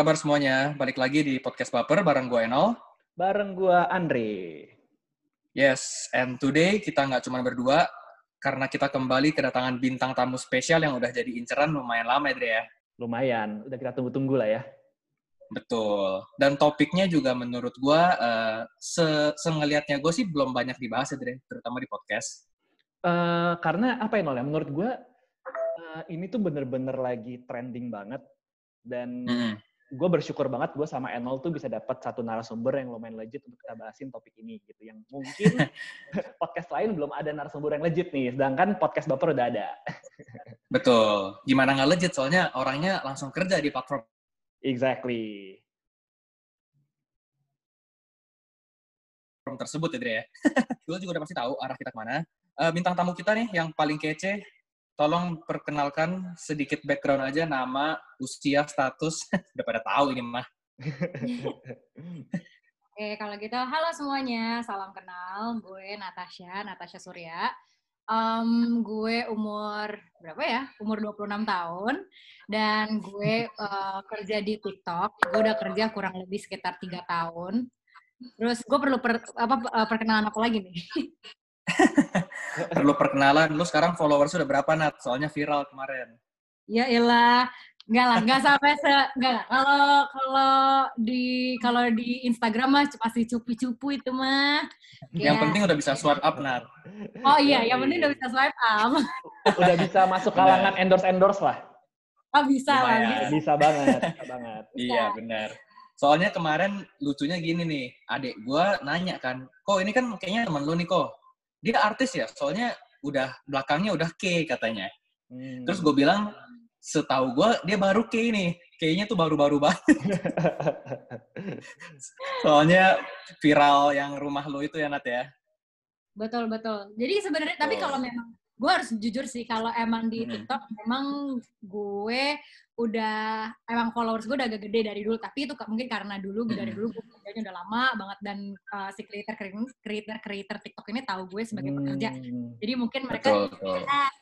Kabar semuanya? Balik lagi di Podcast Baper bareng gue Enol. Bareng gua Andre. Yes, and today kita nggak cuma berdua, karena kita kembali kedatangan bintang tamu spesial yang udah jadi inceran lumayan lama ya, Dre ya. Lumayan, udah kita tunggu-tunggu lah ya. Betul. Dan topiknya juga menurut gue, uh, se sengeliatnya gue sih belum banyak dibahas ya, Dre, terutama di podcast. Uh, karena apa ya, Nol ya? Menurut gue, uh, ini tuh bener-bener lagi trending banget. Dan Hmm. Gue bersyukur banget gue sama Enol tuh bisa dapat satu narasumber yang lumayan legit untuk kita bahasin topik ini gitu. Yang mungkin podcast lain belum ada narasumber yang legit nih, sedangkan podcast Baper udah ada. Betul. Gimana nggak legit? Soalnya orangnya langsung kerja di platform Exactly. tersebut ya, Dre ya. Juga udah pasti tahu arah kita ke mana. Eh, bintang tamu kita nih yang paling kece, tolong perkenalkan sedikit background aja, nama, usia, status. udah pada tahu ini mah. Oke, kalau gitu, halo semuanya, salam kenal. Gue Natasha, Natasha Surya. Em, gue umur berapa ya? Umur 26 tahun dan gue eh, kerja di TikTok. Gue udah kerja kurang lebih sekitar tiga tahun. Terus gue perlu per- apa eh, perkenalan apa lagi nih? Perlu perkenalan, lu sekarang followers udah berapa, Nat? Soalnya viral kemarin. ya elah, enggak lah, enggak sampai se enggak lah. Kalau kalau di kalau di Instagram mah masih cupu-cupu itu mah. Yang Ya. penting udah bisa swipe up, Nat. Oh iya, yang penting udah bisa swipe up. udah bisa masuk kalangan endorse-endorse lah. Oh bisa lah. Bisa. Bisa banget, bisa banget. Iya, benar. Soalnya kemarin lucunya gini nih, adik gua nanya kan, kok ini kan kayaknya temen lu nih kok. Dia artis ya, soalnya udah belakangnya udah K katanya. Hmm. Terus gue bilang, setahu gue dia baru K nih. Kayaknya tuh baru-baru banget. Soalnya viral yang rumah lu itu ya Nat ya. Betul betul. Jadi sebenarnya tapi kalau memang gue harus jujur sih kalau emang di Hmm. TikTok memang gue udah emang followers gue udah agak gede dari dulu tapi itu mungkin karena dulu dari Hmm. dulu gue kerjanya udah lama banget dan uh, si creator creator creator TikTok ini tahu gue sebagai pekerja Hmm. jadi mungkin mereka Betul, betul.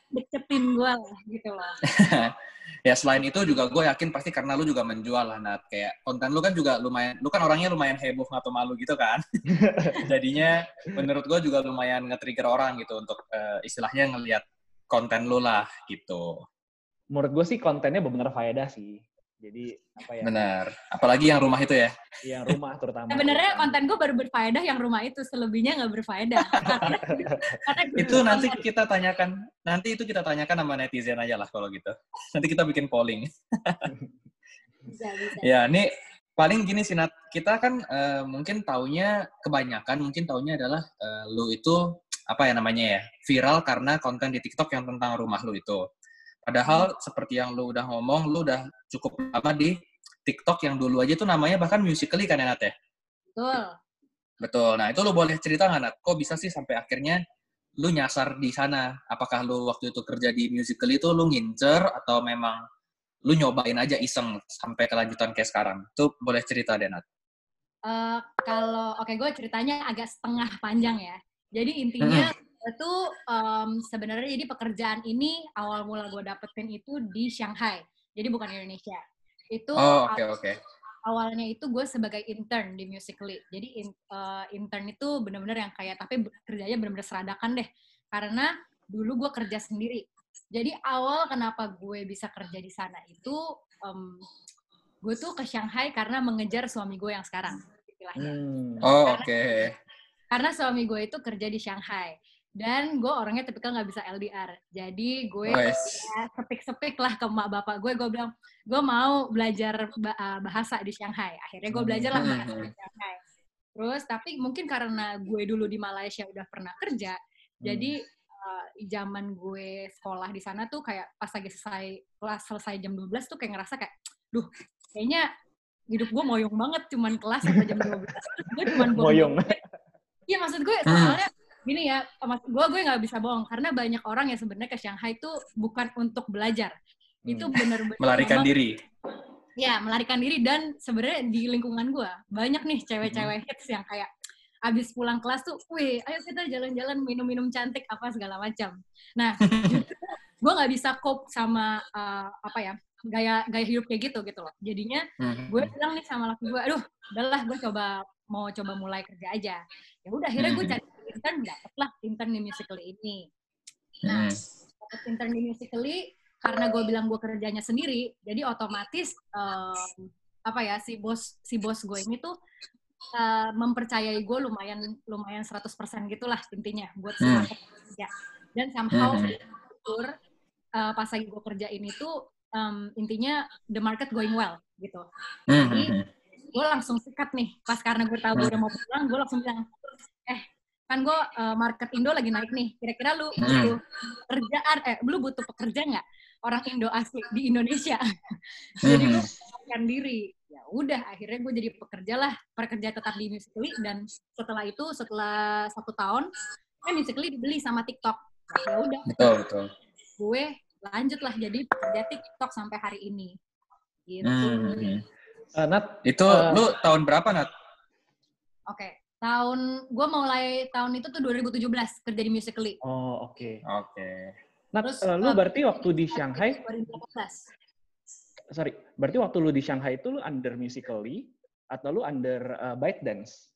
deketin gue lah gitu loh ya selain itu juga gue yakin pasti karena lu juga menjual lah Nat. Kayak konten lu kan juga lumayan, lu kan orangnya lumayan heboh atau malu gitu kan. Jadinya menurut gue juga lumayan nge-trigger orang gitu untuk eh, istilahnya ngelihat konten lu lah gitu. Menurut gue sih kontennya benar-benar faedah sih. Jadi apa ya? Benar. Apalagi yang rumah itu ya. Yang rumah terutama. sebenarnya konten gue baru berfaedah yang rumah itu selebihnya nggak berfaedah karena, karena gue itu nanti konten- kita tanyakan nanti itu kita tanyakan sama netizen aja lah kalau gitu nanti kita bikin polling bisa, bisa. ya ini paling gini sih Nat kita kan eh, mungkin taunya kebanyakan mungkin taunya adalah eh, lu itu apa ya namanya ya viral karena konten di TikTok yang tentang rumah lu itu padahal seperti yang lu udah ngomong lu udah cukup lama di TikTok yang dulu aja tuh namanya bahkan musically kan ya Nat ya betul Betul. Nah, itu lu boleh cerita nggak, Nat? Kok bisa sih sampai akhirnya lu nyasar di sana? Apakah lu waktu itu kerja di musical itu lu ngincer atau memang lu nyobain aja iseng sampai kelanjutan kayak sekarang? Itu boleh cerita deh, Nat. Eh, kalau oke gue ceritanya agak setengah panjang ya. Jadi intinya itu em, sebenarnya jadi pekerjaan ini awal mula gue dapetin itu di Shanghai. Jadi bukan Indonesia. Itu Oh, oke, aw- oke. awalnya itu gue sebagai intern di Musically. Jadi in- eh, intern itu bener-bener yang kayak tapi kerjanya bener-bener seradakan deh. Karena dulu gue kerja sendiri. Jadi awal kenapa gue bisa kerja di sana itu em, gue tuh ke Shanghai karena mengejar suami gue yang sekarang. Istilahnya. Hmm. Oh, oke. Karena suami gue itu kerja di Shanghai. Dan gue orangnya tipikal nggak bisa LDR. Jadi gue ya, sepik-sepik lah ke emak bapak gue. Gue bilang, gue mau belajar uh, bahasa di Shanghai. Akhirnya gue belajar lah Hmm. bahasa di Shanghai. Terus, tapi mungkin karena gue dulu di Malaysia udah pernah kerja, jadi uh, zaman gue sekolah di sana tuh kayak pas lagi selesai kelas selesai jam 12 tuh kayak ngerasa kayak, duh, kayaknya hidup gue moyong banget cuman kelas sampai jam 12. gue cuman Moyong. Iya maksud gue Hmm. soalnya gini ya, mas gue gue nggak bisa bohong karena banyak orang yang sebenarnya ke Shanghai itu bukan untuk belajar, itu Hmm. bener-bener Melarikan memang- diri. Ya melarikan diri dan sebenarnya di lingkungan gue banyak nih cewek-cewek hits yang kayak abis pulang kelas tuh, wih, ayo kita jalan-jalan minum-minum cantik apa segala macam. Nah, gue nggak bisa cope sama uh, apa ya gaya gaya hidup kayak gitu gitu loh. Jadinya Hmm. gue bilang nih sama laki gue, aduh, udahlah gue coba mau coba mulai kerja aja. Ya udah akhirnya gue Hmm. cari intern, dapet lah intern di Musically ini. Nah, Hmm. dapet intern di Musically karena gue bilang gue kerjanya sendiri, jadi otomatis em, apa ya si bos si bos gue ini tuh eh, mempercayai gue lumayan lumayan 100% gitulah intinya buat Hmm. kerja. Dan somehow Hmm. eh, pas lagi gue kerja ini tuh em, intinya the market going well gitu. Hmm, Jadi hmm, gue langsung sikat nih pas karena gue tahu gue udah mau pulang, gue langsung bilang, eh kan gue eh, market Indo lagi naik nih, kira-kira lu Hmm. butuh kerjaan, eh lu butuh pekerja nggak orang Indo asli di Indonesia? jadi gue Hmm. menawarkan diri. Ya udah, akhirnya gue jadi pekerja lah, pekerja tetap di Musically dan setelah itu setelah satu tahun kan Musically dibeli sama TikTok. Nah, ya udah, Betul, betul. gue lanjut lah jadi pekerja TikTok sampai hari ini. Gitu. Hmm. Eh, Nat, Itu Eh. lu tahun berapa, Nat? Oke, tahun gue mulai tahun itu tuh 2017 kerja di Musically. oh oke. Oke. Nat, Terus, eh, lu eh, berarti waktu di Shanghai, 2018. sorry, berarti waktu lu di Shanghai itu lu under Musically atau lu under uh, ByteDance?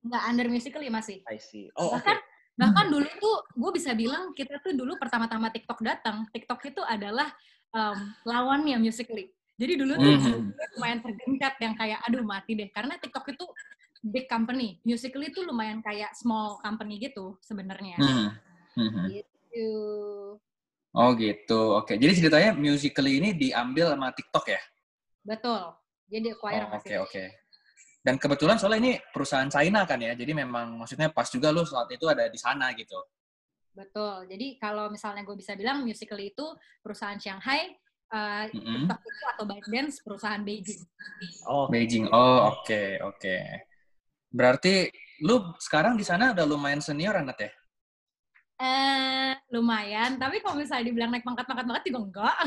Nggak under Musically masih. I see. Oh, oke. Bahkan bahkan dulu tuh gue bisa bilang kita tuh dulu pertama-tama TikTok datang, TikTok itu adalah em, lawannya Musically. Jadi dulu tuh Hmm. gue lumayan tergencat yang kayak aduh mati deh karena TikTok itu big company, Musically itu lumayan kayak small company gitu sebenarnya. Hmm. Hmm, hmm. Gitu. Oh gitu. Oke. Jadi ceritanya Musical.ly ini diambil sama TikTok ya? Betul. Jadi acquire Oh, sama Oke, TikTok. oke. Dan kebetulan soalnya ini perusahaan China kan ya. Jadi memang maksudnya pas juga lu saat itu ada di sana gitu. Betul. Jadi kalau misalnya gue bisa bilang Musical.ly itu perusahaan Shanghai, uh. TikTok itu atau ByteDance perusahaan Beijing. Oh, Beijing. Oh, oke, oke. Berarti lu sekarang di sana udah lumayan senior Anat ya? Eh, lumayan. Tapi kalau misalnya dibilang naik pangkat-pangkat banget juga enggak.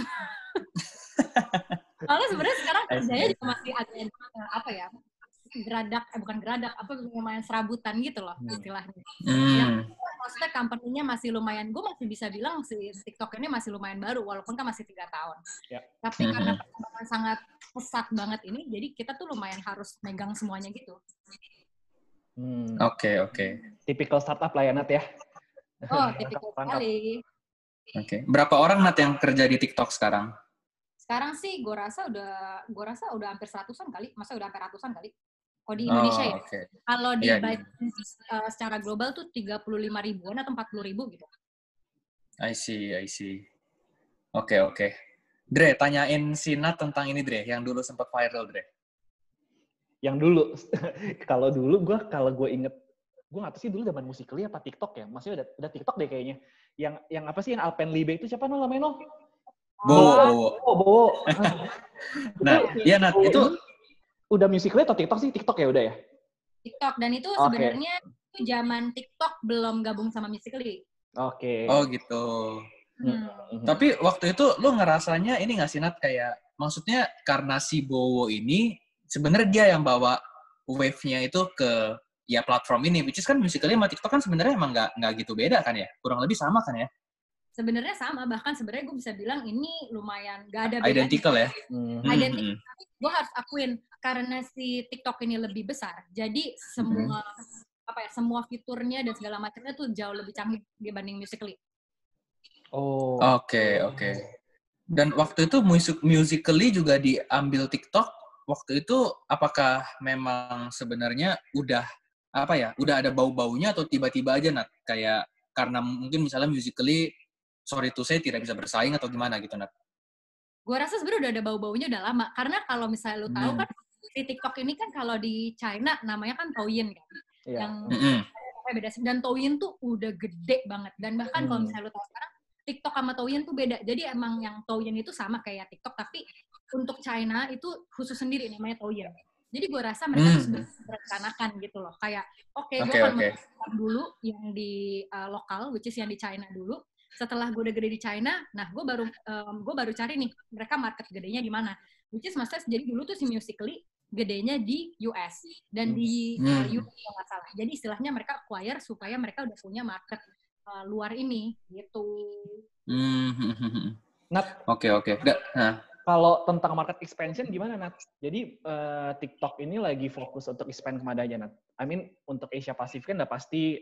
Soalnya sebenarnya sekarang kerjanya juga masih agak eh, apa ya? Geradak, eh bukan geradak, apa lumayan serabutan gitu loh Hmm. istilahnya. Hmm. Maksudnya company-nya masih lumayan, gue masih bisa bilang si TikTok ini masih lumayan baru, walaupun kan masih tiga tahun. Ya. Tapi Mhm. karena perkembangan sangat pesat banget ini, jadi kita tuh lumayan harus megang semuanya gitu. Hmm. Oke, oke. Typical startup lah ya, Nat ya. Oh, tipikal sekali. Oke. Berapa orang Nat yang kerja di TikTok sekarang? Sekarang sih gue rasa udah gue rasa udah hampir seratusan kali, masa udah hampir ratusan kali. Kalau di Indonesia oh, ya. Oke. Kalau di ByteDance, uh, secara global tuh 35 ribuan atau 40 ribu gitu. I see, I see. Oke, oke. Dre, tanyain si Nat tentang ini Dre, yang dulu sempat viral Dre. Yang dulu, kalau dulu gue kalau gue inget, gue nggak tahu sih dulu zaman Musical.ly apa TikTok ya, maksudnya udah, udah TikTok deh kayaknya. Yang yang apa sih yang Alpenlibe itu siapa namanya no? Bowo, Oh, Bowo. Oh, Bowo. Nah, iya Nat, Bowo itu ini udah Musical.ly atau TikTok sih? TikTok ya udah ya? TikTok dan itu Oke. sebenarnya itu zaman TikTok belum gabung sama Musical.ly. Oke. oh gitu. Hmm. Mhm. Tapi waktu itu lu ngerasanya ini nggak sih Nat kayak maksudnya karena si Bowo ini sebenarnya dia yang bawa wave-nya itu ke ya platform ini, which is kan musically sama TikTok kan sebenarnya emang nggak nggak gitu beda kan ya, kurang lebih sama kan ya, Sebenarnya sama, bahkan sebenarnya gue bisa bilang ini lumayan gak ada bedanya. identical ya. Mhm. Hmm, Identical. hmm, Gue harus akuin karena si TikTok ini lebih besar, jadi semua apa ya semua fiturnya dan segala macamnya tuh jauh lebih canggih dibanding Musical.ly. Oh. Oke oke. Dan waktu itu musik musically juga diambil TikTok. Waktu itu apakah memang sebenarnya udah apa ya, udah ada bau-baunya atau tiba-tiba aja Nat kayak karena mungkin misalnya musically sorry to say tidak bisa bersaing atau gimana gitu Nat. Gue rasa sebenarnya udah ada bau-baunya udah lama. Karena kalau misalnya lu tahu Hmm. kan si TikTok ini kan kalau di China namanya kan Douyin kan. Iya. Yang Mm-mm. kayak beda dan Douyin tuh udah gede banget. Dan bahkan kalau Hmm. misalnya lu tahu sekarang TikTok sama Douyin tuh beda. Jadi emang yang Douyin itu sama kayak TikTok tapi untuk China itu khusus sendiri namanya Douyin. Jadi gue rasa mereka tuh Hmm. sudah merencanakan gitu loh. Kayak oke gue Oke akan oke. melakukan dulu yang di uh, lokal, which is yang di China dulu. Setelah gue udah gede di China, nah gue baru gue baru cari nih mereka market gedenya di mana. Which is maksudnya jadi dulu tuh si Musically gedenya di US dan di uh, Hmm. UK kalau nggak salah. Jadi istilahnya mereka acquire supaya mereka udah punya market uh, luar ini gitu. Hmm, hmm, hmm, hmm. Oke oke. Da- Nah, kalau tentang market expansion gimana Nat? Jadi uh, TikTok ini lagi fokus untuk expand ke mana aja Nat? I mean untuk Asia Pasifik kan udah pasti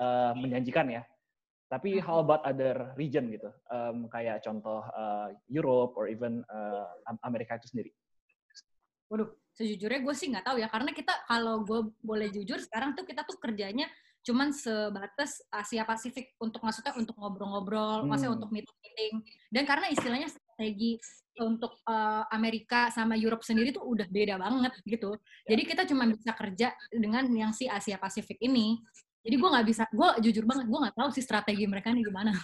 uh, menjanjikan ya. Tapi how about other region gitu? Um, kayak contoh uh, Europe or even uh, Amerika itu sendiri. Waduh, sejujurnya gue sih nggak tahu ya karena kita kalau gue boleh jujur sekarang tuh kita tuh kerjanya cuman sebatas Asia Pasifik untuk maksudnya untuk ngobrol-ngobrol, hmm. maksudnya untuk meeting-meeting. Dan karena istilahnya strategi untuk uh, Amerika sama Europe sendiri tuh udah beda banget gitu. Ya. Jadi kita cuma bisa kerja dengan yang si Asia Pasifik ini. Jadi gue nggak bisa, gue jujur banget, gue nggak tahu sih strategi mereka ini gimana.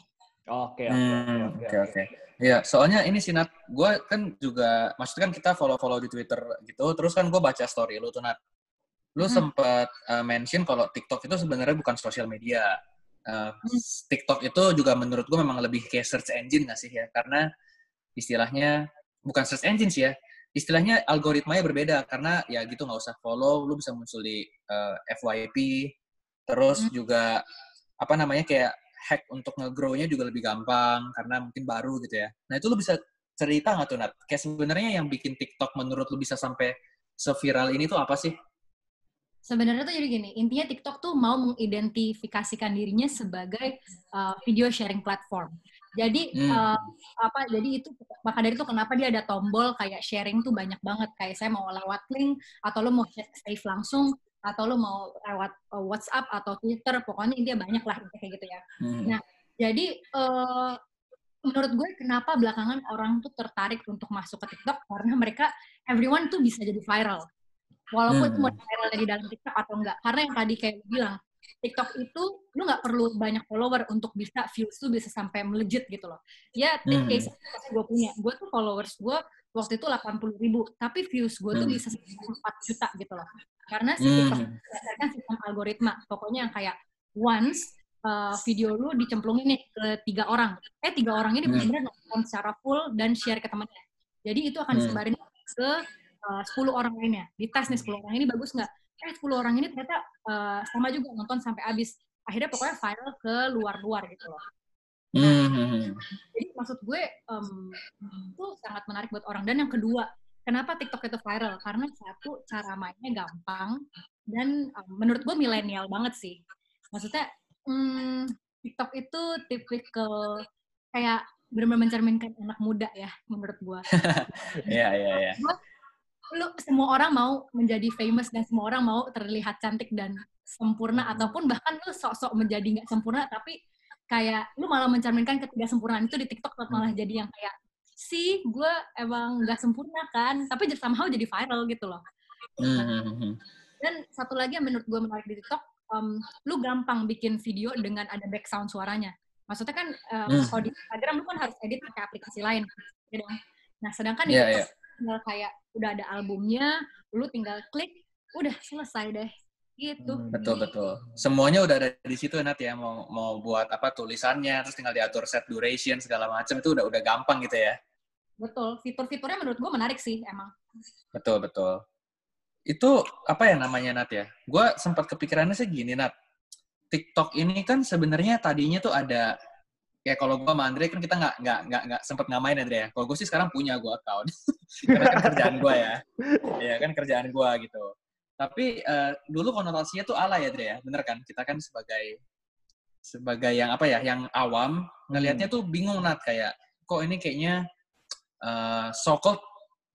Oke, oke, oke. Iya, soalnya ini sih Nat, gue kan juga, maksudnya kan kita follow-follow di Twitter gitu, terus kan gue baca story lu tuh Nat. Lu hmm. sempat uh, mention kalau TikTok itu sebenarnya bukan sosial media. Uh, TikTok itu juga menurut gue memang lebih kayak search engine nggak sih ya? Karena istilahnya bukan search engine sih ya istilahnya algoritmanya berbeda karena ya gitu nggak usah follow lu bisa muncul di uh, eh, FYP terus hmm. juga apa namanya kayak hack untuk nge-grow-nya juga lebih gampang karena mungkin baru gitu ya nah itu lu bisa cerita nggak tuh Nat? Kayak sebenarnya yang bikin TikTok menurut lu bisa sampai seviral ini tuh apa sih? Sebenarnya tuh jadi gini, intinya TikTok tuh mau mengidentifikasikan dirinya sebagai uh, video sharing platform. Jadi hmm. uh, apa? Jadi itu maka dari itu kenapa dia ada tombol kayak sharing tuh banyak banget. Kayak saya mau lewat link atau lo mau save langsung atau lo mau lewat uh, WhatsApp atau Twitter, pokoknya dia banyak lah kayak gitu ya. Hmm. Nah, jadi uh, menurut gue kenapa belakangan orang tuh tertarik untuk masuk ke TikTok karena mereka everyone tuh bisa jadi viral. Walaupun hmm. mau viral di dalam TikTok atau enggak. Karena yang tadi kayak bilang, TikTok itu lu nggak perlu banyak follower untuk bisa views tuh bisa sampai melejit gitu loh. Ya, hmm. case gue punya, gue tuh followers gue waktu itu 80 ribu, tapi views gue tuh hmm. bisa sampai 4 juta gitu loh. Karena si TikTok hmm. berdasarkan sistem algoritma, pokoknya yang kayak once uh, video lu dicemplungin nih ke tiga orang, eh tiga orang ini hmm. benar-benar nonton secara full dan share ke temannya. Jadi itu akan hmm. disebarin ke uh, 10 orang lainnya. Dites nih 10 orang ini bagus nggak? Eh 10 orang ini ternyata uh, sama juga nonton sampai habis. Akhirnya pokoknya viral ke luar-luar gitu loh. Nah. Jadi maksud gue um, itu sangat menarik buat orang. Dan yang kedua, kenapa TikTok itu viral? Karena satu cara mainnya gampang dan um, menurut gue milenial banget sih. Maksudnya um, TikTok itu tipikal kayak benar-benar mencerminkan anak muda ya menurut gue. Iya iya iya lu semua orang mau menjadi famous dan semua orang mau terlihat cantik dan sempurna hmm. ataupun bahkan lu sok-sok menjadi nggak sempurna tapi kayak lu malah mencerminkan sempurnaan itu di TikTok malah hmm. jadi yang kayak si gue emang nggak sempurna kan tapi somehow jadi viral gitu loh hmm. dan satu lagi yang menurut gue menarik di TikTok um, lu gampang bikin video dengan ada background suaranya maksudnya kan um, kalau di Instagram lu kan harus edit pakai aplikasi lain gitu nah sedangkan yeah, di TikTok yeah kayak udah ada albumnya, lu tinggal klik, udah selesai deh. Gitu. Hmm, betul betul. Semuanya udah ada di situ Nat ya. Mau mau buat apa tulisannya, terus tinggal diatur set duration segala macam itu udah udah gampang gitu ya. Betul. Fitur-fiturnya menurut gue menarik sih emang. Betul betul. Itu apa ya namanya Nat ya? Gue sempat kepikirannya sih gini Nat. TikTok ini kan sebenarnya tadinya tuh ada kayak kalau gue sama Andre kan kita nggak nggak nggak nggak sempet ngamain Andre ya. Kalau gue sih sekarang punya gue account karena kan kerjaan gue ya, ya kan kerjaan gue gitu. Tapi uh, dulu konotasinya tuh ala ya Andre ya, bener kan? Kita kan sebagai sebagai yang apa ya, yang awam ngelihatnya hmm. tuh bingung nat kayak kok ini kayaknya uh, so called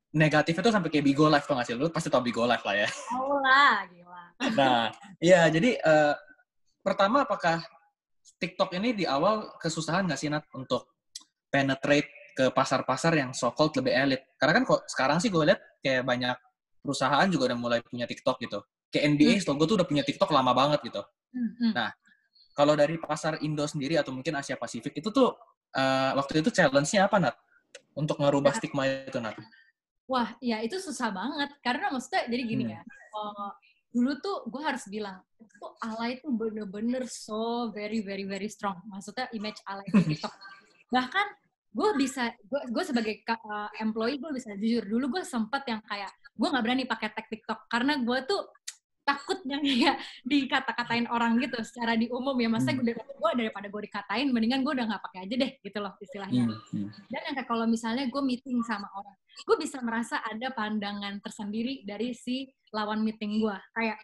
negatif itu sampai kayak Bigo Live tuh nggak sih? Lu pasti tau Bigo Live lah ya. Oh lah, gila. Nah, iya jadi uh, pertama apakah TikTok ini di awal kesusahan nggak sih Nat untuk penetrate ke pasar-pasar yang so-called lebih elit? Karena kan kok sekarang sih gue lihat kayak banyak perusahaan juga udah mulai punya TikTok gitu. Kayak NBA, hmm. gue tuh udah punya TikTok lama banget gitu. Hmm, hmm. Nah, kalau dari pasar Indo sendiri atau mungkin Asia Pasifik itu tuh uh, waktu itu challenge-nya apa Nat? Untuk ngerubah ya. stigma itu Nat? Wah, ya itu susah banget. Karena maksudnya jadi gini hmm. ya, uh, dulu tuh gue harus bilang itu alay itu bener-bener so very very very strong. Maksudnya image alay di TikTok. Bahkan gue bisa gue sebagai uh, employee gue bisa jujur dulu gue sempet yang kayak gue nggak berani pakai tag TikTok karena gue tuh takut yang kayak dikata-katain orang gitu secara di umum ya. Masa Hmm. gue gue daripada gue dikatain mendingan gue udah nggak pakai aja deh gitu loh istilahnya. Hmm, hmm. dan yang kayak kalau misalnya gue meeting sama orang gue bisa merasa ada pandangan tersendiri dari si lawan meeting gue kayak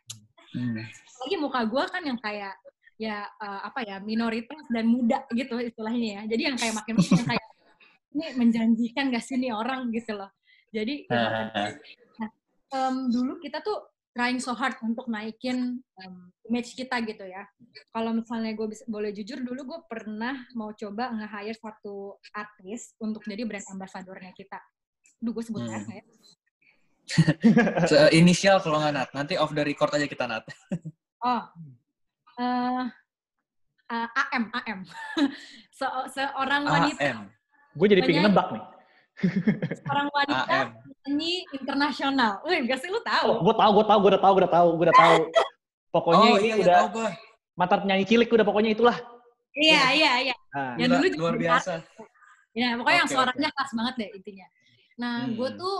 Hmm. lagi muka gue kan yang kayak ya eh, apa ya minoritas dan muda gitu istilahnya ya. Jadi yang kayak makin yang kayak ini menjanjikan gak sih nih orang? gitu loh. Jadi ya, em, dulu kita tuh trying so hard untuk naikin em, image kita gitu ya. Kalau misalnya gue bisa boleh jujur dulu gue pernah mau coba nge-hire satu artis untuk jadi brand ambassadornya kita. Duh gue sebut Hmm. ya? Inisial kalau nggak Nat. Nanti off the record aja kita Nat. Oh, eh eh, AM AM. Se- seorang wanita, AM. Gue jadi Penyanyi. nebak nih. Seorang wanita penyanyi internasional. Wih, gak sih lu tahu? Oh, gue tahu, gue tahu, gue udah tahu, gue udah tahu, gue udah tahu. Pokoknya Oh ini iya, iya udah tahu mantan penyanyi cilik udah pokoknya itulah. Iya, iya, iya. Nah, Yang dulu juga luar biasa. Ya, pokoknya yang Oke, suaranya khas banget deh intinya. Nah, gue Hmm. tuh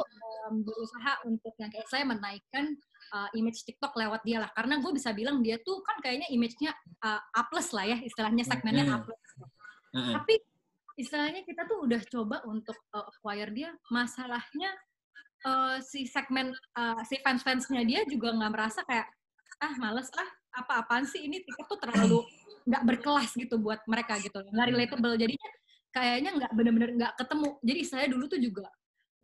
em, berusaha untuk yang kayak saya menaikkan uh, image TikTok lewat dia lah. Karena gue bisa bilang dia tuh kan kayaknya image-nya uh, A plus lah ya, istilahnya segmennya A Hmm. plus. Mm-mm. Tapi istilahnya kita tuh udah coba untuk uh, acquire dia. Masalahnya uh, si segmen uh, si fans-fansnya dia juga nggak merasa kayak ah males ah apa-apaan sih ini TikTok tuh terlalu nggak berkelas gitu buat mereka gitu nggak relatable jadinya kayaknya nggak bener-bener nggak ketemu jadi saya dulu tuh juga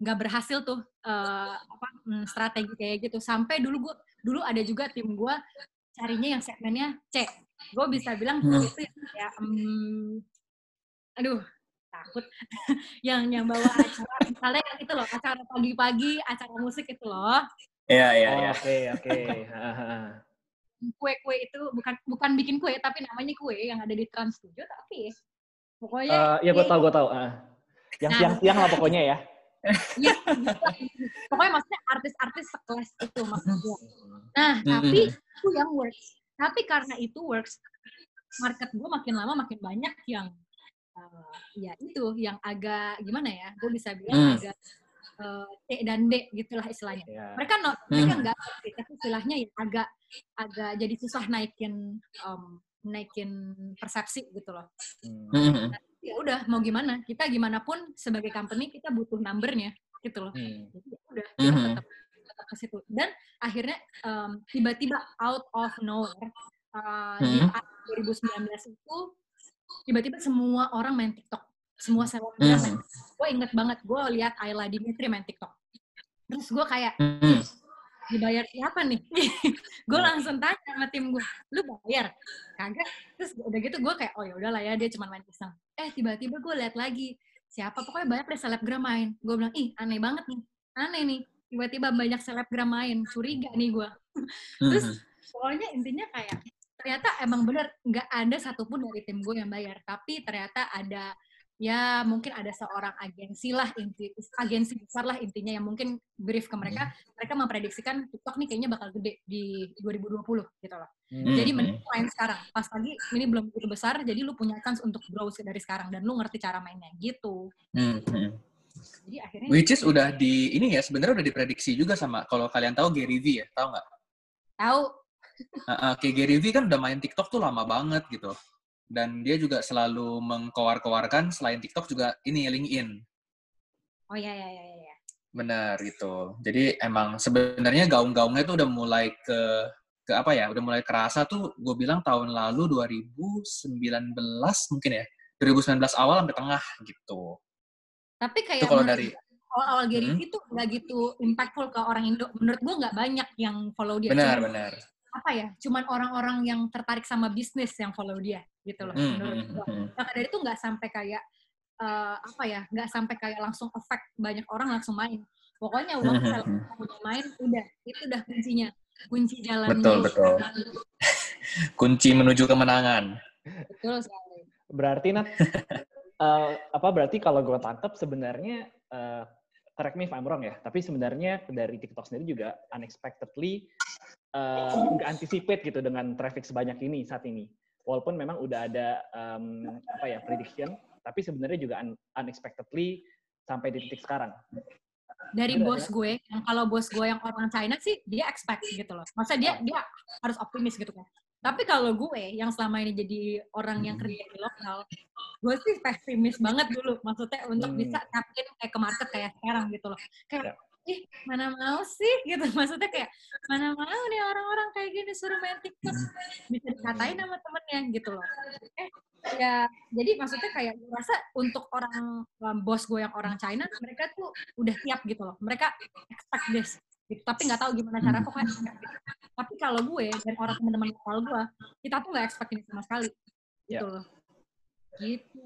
nggak berhasil tuh uh, apa mm, strategi kayak gitu sampai dulu gua dulu ada juga tim gua carinya yang segmennya C gue bisa bilang Hmm. itu ya mm, aduh takut yang yang bawa acara misalnya yang itu loh acara pagi-pagi acara musik itu loh Iya, iya, oh, iya. Oke, oke. Hahaha. kue-kue itu bukan bukan bikin kue tapi namanya kue yang ada di Trans 7 tapi pokoknya Eh, Iya, gue tahu, gue tahu. Ah. Yang Nah. siang-siang lah pokoknya ya. Iya, pokoknya maksudnya artis-artis sekelas itu maksudnya. Nah, Mm-mm. tapi itu yang works. Tapi karena itu works, market gue makin lama makin banyak yang uh, ya itu yang agak gimana ya? Gue bisa bilang Hmm. agak uh, C dan D gitulah istilahnya. Ya. Mereka no, mereka Hmm. enggak sih, tapi istilahnya ya agak agak jadi susah naikin um, naikin persepsi gitu loh Hmm. Mm-mm. ya udah mau gimana kita gimana pun sebagai company kita butuh numbernya gitu loh Hmm. jadi ya udah kita Mhm. tetap tetap ke situ dan akhirnya em, tiba-tiba out of nowhere uh, di Mhm. tahun 2019 itu tiba-tiba semua orang main TikTok semua selebgram Mhm. main gue inget banget gue lihat Ayla Dimitri main TikTok terus gue kayak Mm. dibayar siapa nih? gue langsung tanya sama tim gue, lu bayar? Kagak. Terus udah gitu gue kayak, oh ya udahlah ya dia cuma main iseng. Eh tiba-tiba gue lihat lagi, siapa pokoknya banyak deh selebgram main. Gue bilang, ih aneh banget nih, aneh nih. Tiba-tiba banyak selebgram main, curiga nih gue. Terus Mhm. pokoknya intinya kayak ternyata emang bener nggak ada satupun dari tim gue yang bayar, tapi ternyata ada ya mungkin ada seorang agensi lah inti agensi besar lah intinya yang mungkin brief ke mereka mereka memprediksikan TikTok nih kayaknya bakal gede di 2020 gitu loh. Hmm. Jadi mending main sekarang. Pas lagi ini belum begitu besar, jadi lu punya chance untuk grow dari sekarang dan lu ngerti cara mainnya gitu. Mhm. Jadi akhirnya Which is udah di ini ya sebenarnya udah diprediksi juga sama kalau kalian tahu Gary V ya, tahu nggak? tahu Uh, uh, kayak Gary V kan udah main TikTok tuh lama banget gitu. Dan dia juga selalu mengkowar-kowarkan selain TikTok juga ini LinkedIn. oh ya ya ya ya. Benar gitu. Jadi emang sebenarnya gaung-gaungnya tuh udah mulai ke ke apa ya? Udah mulai kerasa tuh gue bilang tahun lalu 2019 mungkin ya. 2019 awal sampai tengah gitu. Tapi kayak Itu kalau dari awal-awal Gary Hmm. Vee tuh nggak gitu impactful ke orang Indo. Menurut gua nggak banyak yang follow dia. benar benar. Apa ya? Cuman orang-orang yang tertarik sama bisnis yang follow dia gitu loh. Hmm, menurut hmm, gua. hmm. Maka dari itu nggak sampai kayak eh, apa ya? Nggak sampai kayak langsung efek banyak orang langsung main. Pokoknya Hmm, hmm, hmm. udah main, udah itu udah kuncinya. Kunci jalan Betul, betul. Kunci menuju kemenangan. Betul sekali. Berarti Nat, eh, apa berarti kalau gue tangkap sebenarnya eh, correct me if I'm wrong ya, tapi sebenarnya dari TikTok sendiri juga unexpectedly eh, nggak anticipate gitu dengan traffic sebanyak ini saat ini. Walaupun memang udah ada em, apa ya prediction, tapi sebenarnya juga un- unexpectedly sampai di titik sekarang. dari Bener, bos gue yang kalau bos gue yang orang China sih dia expect gitu loh masa dia dia harus optimis gitu kan tapi kalau gue yang selama ini jadi orang yang kerja di lokal gue sih pesimis banget dulu. Maksudnya untuk Hmm. bisa tapin kayak ke market kayak sekarang gitu loh. Kayak Ya. ih mana mau sih? gitu. Maksudnya kayak mana mau nih orang-orang kayak gini suruh main TikTok? Bisa dikatain sama temennya gitu loh. Eh ya jadi maksudnya kayak gue rasa untuk orang um, bos gue yang orang China mereka tuh udah siap gitu loh. Mereka expect this gitu. tapi nggak tahu gimana cara pokoknya tapi kalau gue dan orang teman-teman lokal gue kita tuh nggak expect ini sama sekali gitu loh gitu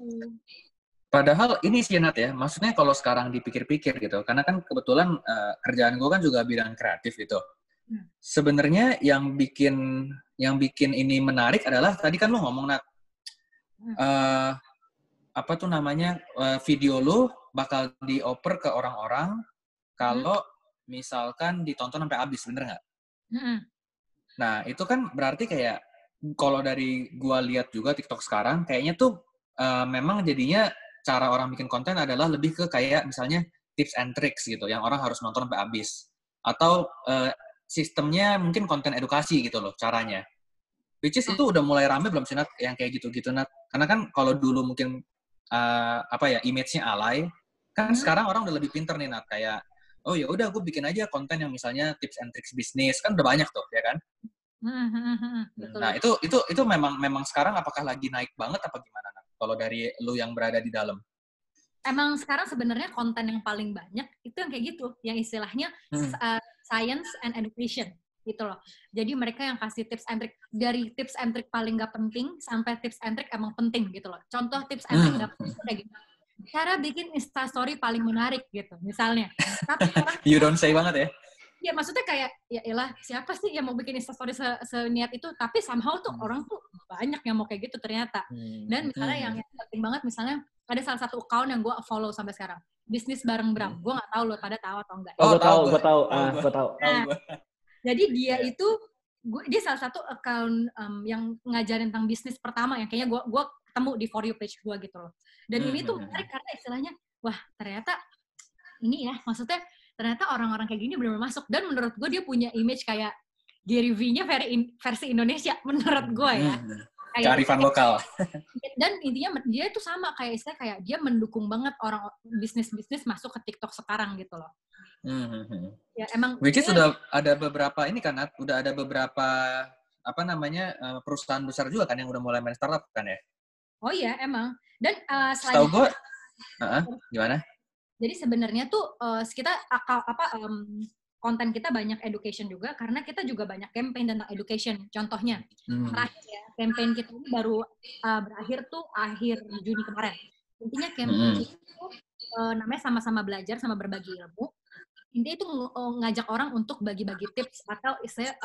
Padahal ini sih Nat ya, maksudnya kalau sekarang dipikir-pikir gitu, karena kan kebetulan eh, kerjaan gue kan juga bidang kreatif gitu. Hmm. Sebenarnya yang bikin yang bikin ini menarik adalah tadi kan lu ngomong Nat, Hmm. eh, apa tuh namanya eh, video lu bakal dioper ke orang-orang kalau misalkan ditonton sampai habis, bener nggak? Mm-mm. Nah, itu kan berarti kayak kalau dari gua lihat juga TikTok sekarang kayaknya tuh eh, memang jadinya cara orang bikin konten adalah lebih ke kayak misalnya tips and tricks gitu yang orang harus nonton sampai habis. Atau eh, sistemnya mungkin konten edukasi gitu loh caranya. Which is itu udah mulai rame belum sih Nat yang kayak gitu-gitu Nat? Karena kan kalau dulu mungkin eh, apa ya image-nya alay, kan Hmm. sekarang orang udah lebih pinter nih Nat kayak oh ya udah gue bikin aja konten yang misalnya tips and tricks bisnis kan udah banyak tuh ya kan. Nah, itu itu itu memang memang sekarang apakah lagi naik banget apa gimana? Nak? Kalau dari lu yang berada di dalam. Emang sekarang sebenarnya konten yang paling banyak itu yang kayak gitu, yang istilahnya Hmm. uh, science and education gitu loh. Jadi mereka yang kasih tips and trick dari tips and trick paling nggak penting sampai tips and trick emang penting gitu loh. Contoh tips and trick Hmm. nggak penting tuh kayak gitu. Cara bikin Insta story paling menarik gitu, misalnya. Tapi orang You don't say banget ya. ya maksudnya kayak ya elah siapa sih yang mau bikin instastory se seniat itu tapi somehow tuh Hmm. orang tuh banyak yang mau kayak gitu ternyata Hmm. dan misalnya Hmm. yang, penting banget misalnya ada salah satu account yang gue follow sampai sekarang bisnis bareng Bram gue nggak tahu lo pada tahu atau enggak Oh, Oh, gue tahu gue tahu, ah, gue tahu. Tahu Nah, jadi dia Iya. itu gua, dia salah satu account em, yang ngajarin tentang bisnis pertama yang kayaknya gue gua ketemu di for you page gue gitu loh dan ini tuh Hmm. menarik karena istilahnya wah ternyata ini ya maksudnya ternyata orang-orang kayak gini benar-benar masuk dan menurut gue dia punya image kayak Gary V-nya versi, in- versi Indonesia menurut gue ya Hmm. kayak Kearifan lokal. dan intinya dia itu sama kayak istilah kayak dia mendukung banget orang bisnis-bisnis masuk ke TikTok sekarang gitu loh Hmm. ya emang Which is sudah ada beberapa ini kan, udah ada beberapa apa namanya eh, perusahaan besar juga kan yang udah mulai main startup kan ya. Oh iya emang dan uh, selain Tahu gue, gimana? Jadi sebenarnya tuh eh, kita akal apa em, konten kita banyak education juga karena kita juga banyak campaign tentang education. Contohnya Hmm. terakhir ya campaign kita ini baru eh, berakhir tuh akhir Juni kemarin. Intinya campaign Mm-mm. itu eh, namanya sama-sama belajar sama berbagi ilmu. Intinya itu ng- ngajak orang untuk bagi-bagi tips atau istilah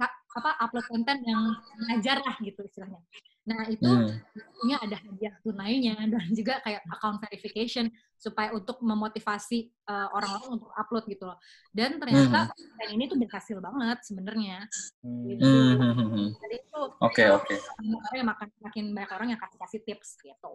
ka- apa upload konten yang ngajar lah gitu istilahnya. Nah itu Hmm. tentunya ada hadiah tunainya dan juga kayak account verification supaya untuk memotivasi uh, orang-orang untuk upload gitu loh. Dan ternyata konten ini tuh berhasil banget sebenarnya. Hmm. Gitu. Hmm, hmm, hmm, hmm. Jadi itu Oke, uh, oke. orang yang makin, makin banyak orang yang kasih kasih tips gitu.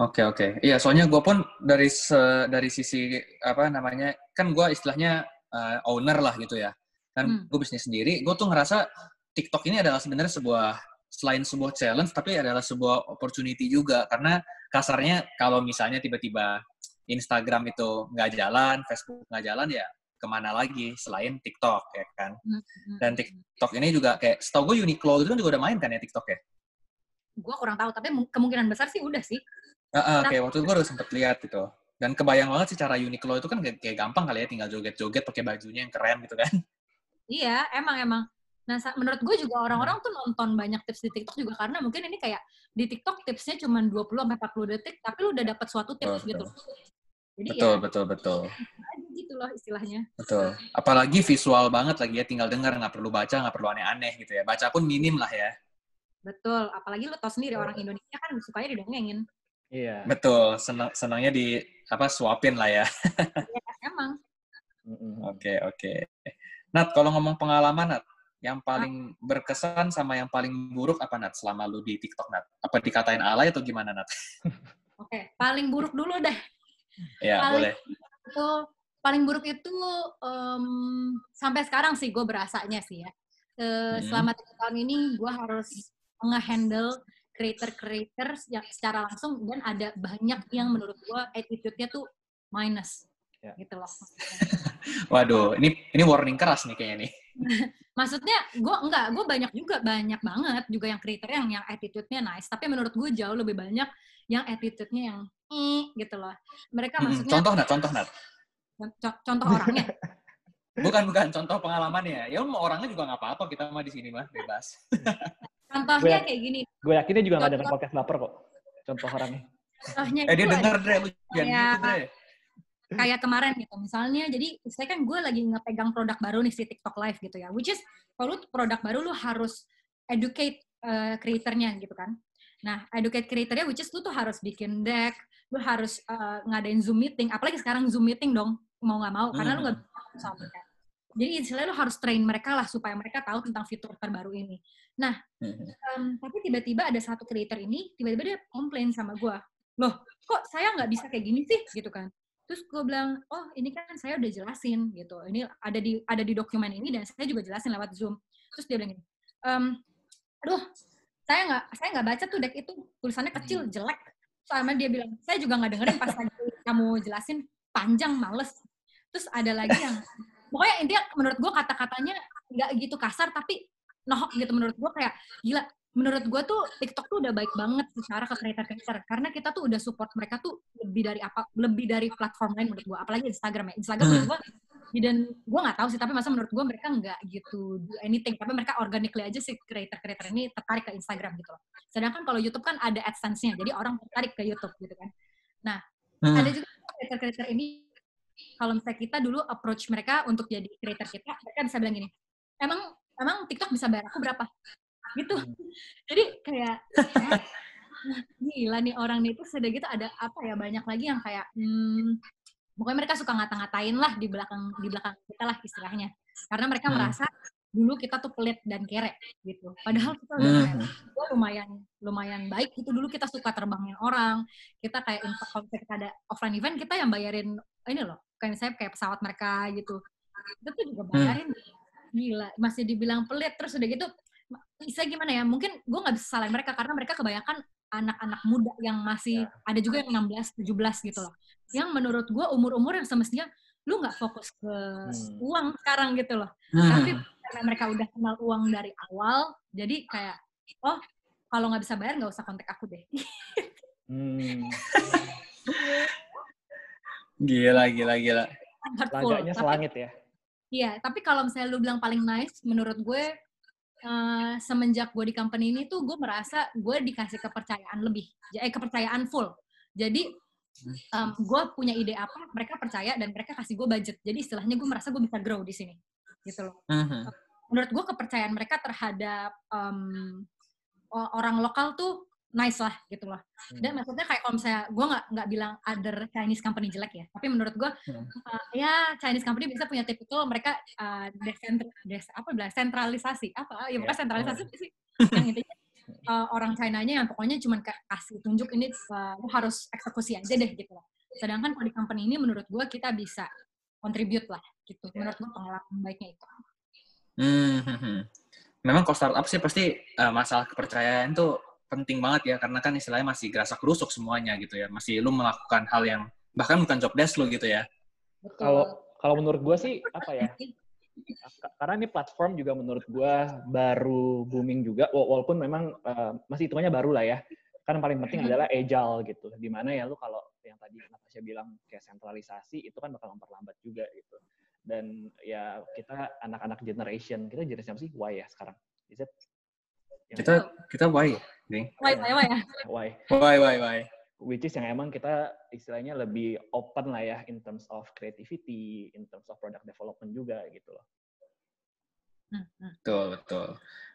Oke oke. Iya soalnya gue pun dari se, dari sisi apa namanya kan gue istilahnya uh, owner lah gitu ya. Kan Hmm. gue bisnis sendiri. Gue tuh ngerasa TikTok ini adalah sebenarnya sebuah selain sebuah challenge tapi adalah sebuah opportunity juga karena kasarnya kalau misalnya tiba-tiba Instagram itu nggak jalan, Facebook nggak jalan ya ke mana lagi selain TikTok ya kan. Hmm. Dan TikTok ini juga kayak setahu gue Uniqlo itu kan juga udah main kan ya TikTok ya. Gue kurang tahu tapi mu- kemungkinan besar sih udah sih. Ah, ah, kayak waktu itu gue udah sempet lihat gitu. Dan kebayang banget sih cara Uniqlo itu kan kayak gampang kali ya, tinggal joget-joget pakai bajunya yang keren gitu kan. Iya, emang emang. Nah, menurut gue juga orang-orang tuh nonton banyak tips di TikTok juga karena mungkin ini kayak di TikTok tipsnya cuma 20 sampai 40 detik tapi lu udah dapat suatu tips Betul, gitu. Jadi Betul, ya betul, betul. gitu loh istilahnya. Betul. Apalagi visual banget lagi ya, tinggal denger, nggak perlu baca, nggak perlu aneh-aneh gitu ya. Baca pun minim lah ya. Betul, apalagi lu tau sendiri orang Indonesia kan sukanya didongengin. Iya. Betul, senang senangnya di apa suapin lah ya. Ya, emang. Oke, oke. Nat, kalau ngomong pengalaman Nat, yang paling berkesan sama yang paling buruk apa Nat selama lu di TikTok Nat? Apa dikatain alay atau gimana Nat? Oke, paling buruk dulu deh. Ya, Paling- boleh. Itu paling buruk itu um, sampai sekarang sih gue berasanya sih ya. Uh, hmm. Selama tiga tahun ini gue harus nge-handle creator-creator yang secara langsung dan ada banyak yang menurut gue attitude-nya tuh minus ya. gitu loh. Waduh, ini ini warning keras nih kayaknya nih. Maksudnya gue enggak, gue banyak juga banyak banget juga yang creator yang yang attitude-nya nice, tapi menurut gue jauh lebih banyak yang attitude-nya yang eh, gitu loh. Mereka hmm, maksudnya contoh nat, contoh nat. Contoh orangnya. bukan bukan contoh pengalamannya. Ya mau orangnya juga nggak apa-apa, kita mah di sini mah bebas. Contohnya kayak gini. Gue yakinnya juga nggak dengar podcast baper kok. Contoh orangnya. Contohnya eh dia denger deh, lu jangan gitu deh kayak kemarin gitu. Misalnya jadi saya kan gue lagi ngepegang produk baru nih si TikTok Live gitu ya which is kalau produk baru lu harus educate uh, creatornya gitu kan. Nah educate creatornya which is lu tuh harus bikin deck lu harus uh, ngadain zoom meeting apalagi sekarang zoom meeting dong mau nggak mau karena hmm. lu nggak bisa sama mereka jadi istilahnya lu harus train mereka lah supaya mereka tahu tentang fitur terbaru ini. Nah um, tapi tiba-tiba ada satu creator ini tiba-tiba dia komplain sama gue loh kok saya nggak bisa kayak gini sih? Gitu kan terus gue bilang oh ini kan saya udah jelasin gitu. Ini ada di ada di dokumen ini dan saya juga jelasin lewat zoom. Terus dia bilang gini ehm, aduh saya nggak saya nggak baca tuh deck itu tulisannya kecil hmm. jelek. Soalnya dia bilang saya juga nggak dengerin pas lagi kamu jelasin panjang males. Terus ada lagi yang pokoknya intinya menurut gue kata-katanya nggak gitu kasar tapi nohok gitu menurut gue kayak gila menurut gue tuh TikTok tuh udah baik banget secara ke creator-creator. Karena kita tuh udah support mereka tuh lebih dari apa lebih dari platform lain menurut gue apalagi Instagram ya. Instagram menurut gue dan gue nggak tahu sih tapi masa menurut gue mereka nggak gitu do anything. Tapi mereka organically aja sih creator-creator ini tertarik ke Instagram gitu loh. Sedangkan kalau YouTube kan ada AdSense-nya jadi orang tertarik ke YouTube gitu kan. Nah hmm. ada juga creator-creator ini kalau misalnya kita dulu approach mereka untuk jadi creator kita mereka bisa bilang gini emang emang TikTok bisa bayar aku berapa gitu hmm. jadi kayak gila nih orang nih itu sudah gitu ada apa ya banyak lagi yang kayak hmm, pokoknya mereka suka ngata-ngatain lah di belakang di belakang kita lah istilahnya karena mereka hmm. merasa dulu kita tuh pelit dan kere gitu padahal kita udah hmm. lumayan lumayan baik itu dulu kita suka terbangin orang kita kayak kalau kita ada offline event kita yang bayarin ini loh kayak misalnya kayak pesawat mereka gitu itu tuh juga hmm. bayarin hmm. gila masih dibilang pelit terus udah gitu bisa gimana ya mungkin gue nggak bisa salahin mereka karena mereka kebanyakan anak-anak muda yang masih ya. ada juga yang 16 17 gitu loh yang menurut gue umur-umur yang semestinya lu nggak fokus ke hmm. uang sekarang gitu loh hmm. tapi karena mereka udah kenal uang dari awal jadi kayak oh kalau nggak bisa bayar nggak usah kontak aku deh hmm. gila gila gila Laganya selangit ya iya tapi kalau misalnya lu bilang paling nice menurut gue uh, semenjak gue di company ini tuh gue merasa gue dikasih kepercayaan lebih, eh kepercayaan full. Jadi um, gue punya ide apa, mereka percaya dan mereka kasih gue budget. Jadi istilahnya gue merasa gue bisa grow di sini, gitu loh. Uh-huh. Menurut gue kepercayaan mereka terhadap um, orang lokal tuh nice lah gitu loh. Hmm. Dan maksudnya kayak kalau misalnya gue nggak nggak bilang other Chinese company jelek ya, tapi menurut gue hmm. uh, ya Chinese company bisa punya tipikal mereka uh, desentral, des, apa bilang sentralisasi apa ya bukan yeah. sentralisasi oh. sih yang intinya uh, orang China-nya yang pokoknya cuma kasih tunjuk ini uh, harus eksekusi aja deh gitu loh. Sedangkan kalau di company ini menurut gue kita bisa contribute lah gitu. Yeah. Menurut gue pengalaman baiknya itu. Hmm, hmm, hmm. Memang kalau startup sih pasti uh, masalah kepercayaan tuh penting banget ya karena kan istilahnya masih gerasa kerusuk semuanya gitu ya. Masih lu melakukan hal yang bahkan bukan job desk lu gitu ya. Kalau kalau menurut gue sih apa ya? Karena ini platform juga menurut gue baru booming juga walaupun memang uh, masih hitungannya baru lah ya. Kan paling penting hmm. adalah agile gitu. Di mana ya lu kalau yang tadi Natasha bilang kayak sentralisasi itu kan bakal memperlambat juga gitu. Dan ya kita anak-anak generation kita generasi apa sih? Y ya sekarang. Is it kita kita Y Ding. Why, why, why ya? Why? Why, why, why? Which is yang emang kita istilahnya lebih open lah ya in terms of creativity, in terms of product development juga gitu loh. Hmm, hmm. Betul, betul.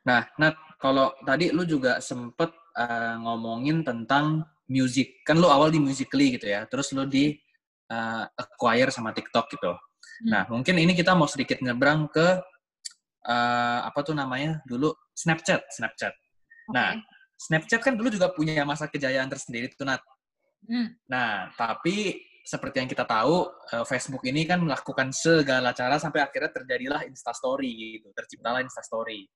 Nah, Nat, kalau tadi lu juga sempet uh, ngomongin tentang music. Kan lu awal di Musically gitu ya, terus lu di uh, acquire sama TikTok gitu. Hmm. Nah, mungkin ini kita mau sedikit nyebrang ke uh, apa tuh namanya dulu Snapchat, Snapchat. Okay. Nah, Snapchat kan dulu juga punya masa kejayaan tersendiri tuh Nat. Hmm. Nah, tapi seperti yang kita tahu, uh, Facebook ini kan melakukan segala cara sampai akhirnya terjadilah Instastory gitu, terciptalah Instastory.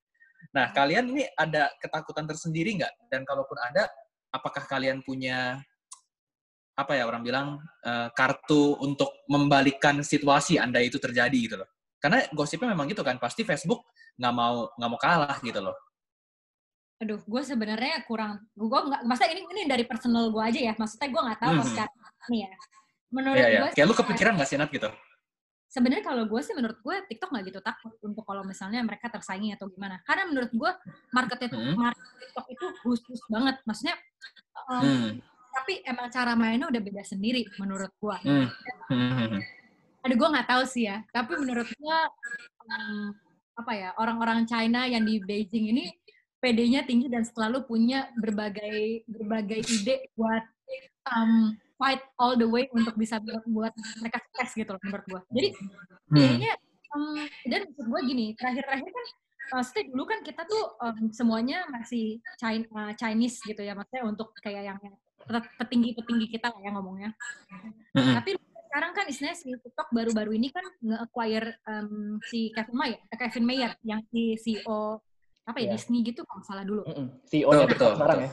Nah, kalian ini ada ketakutan tersendiri nggak? Dan kalaupun ada, apakah kalian punya apa ya orang bilang uh, kartu untuk membalikkan situasi anda itu terjadi gitu loh? Karena gosipnya memang gitu kan, pasti Facebook nggak mau nggak mau kalah gitu loh. Aduh, gue sebenarnya kurang, gue nggak, masa ini ini dari personal gue aja ya, maksudnya gue nggak tahu hmm. sekarang nih ya menurut yeah, yeah. gue kayak lu kepikiran nggak sih Nat gitu sebenarnya kalau gue sih menurut gue TikTok nggak gitu takut untuk kalau misalnya mereka tersaingi atau gimana karena menurut gue market itu hmm. market TikTok itu khusus banget maksudnya um, hmm. tapi emang cara mainnya udah beda sendiri menurut gue hmm. hmm. Aduh, gue nggak tahu sih ya tapi menurut gue um, apa ya orang-orang China yang di Beijing ini PD-nya tinggi dan selalu punya berbagai berbagai ide buat um, fight all the way untuk bisa buat, mereka sukses gitu loh menurut gue. Jadi hmm. kayaknya um, dan menurut gue gini terakhir-terakhir kan maksudnya dulu kan kita tuh um, semuanya masih China, uh, Chinese gitu ya maksudnya untuk kayak yang petinggi-petinggi kita lah ya ngomongnya. hmm Tapi sekarang kan istilahnya si TikTok baru-baru ini kan nge-acquire um, si Kevin Mayer, eh, Kevin Mayer yang si CEO apa ya yeah. Disney gitu kalau salah dulu. Mm-hmm. CEO oh, betul, sekarang ya.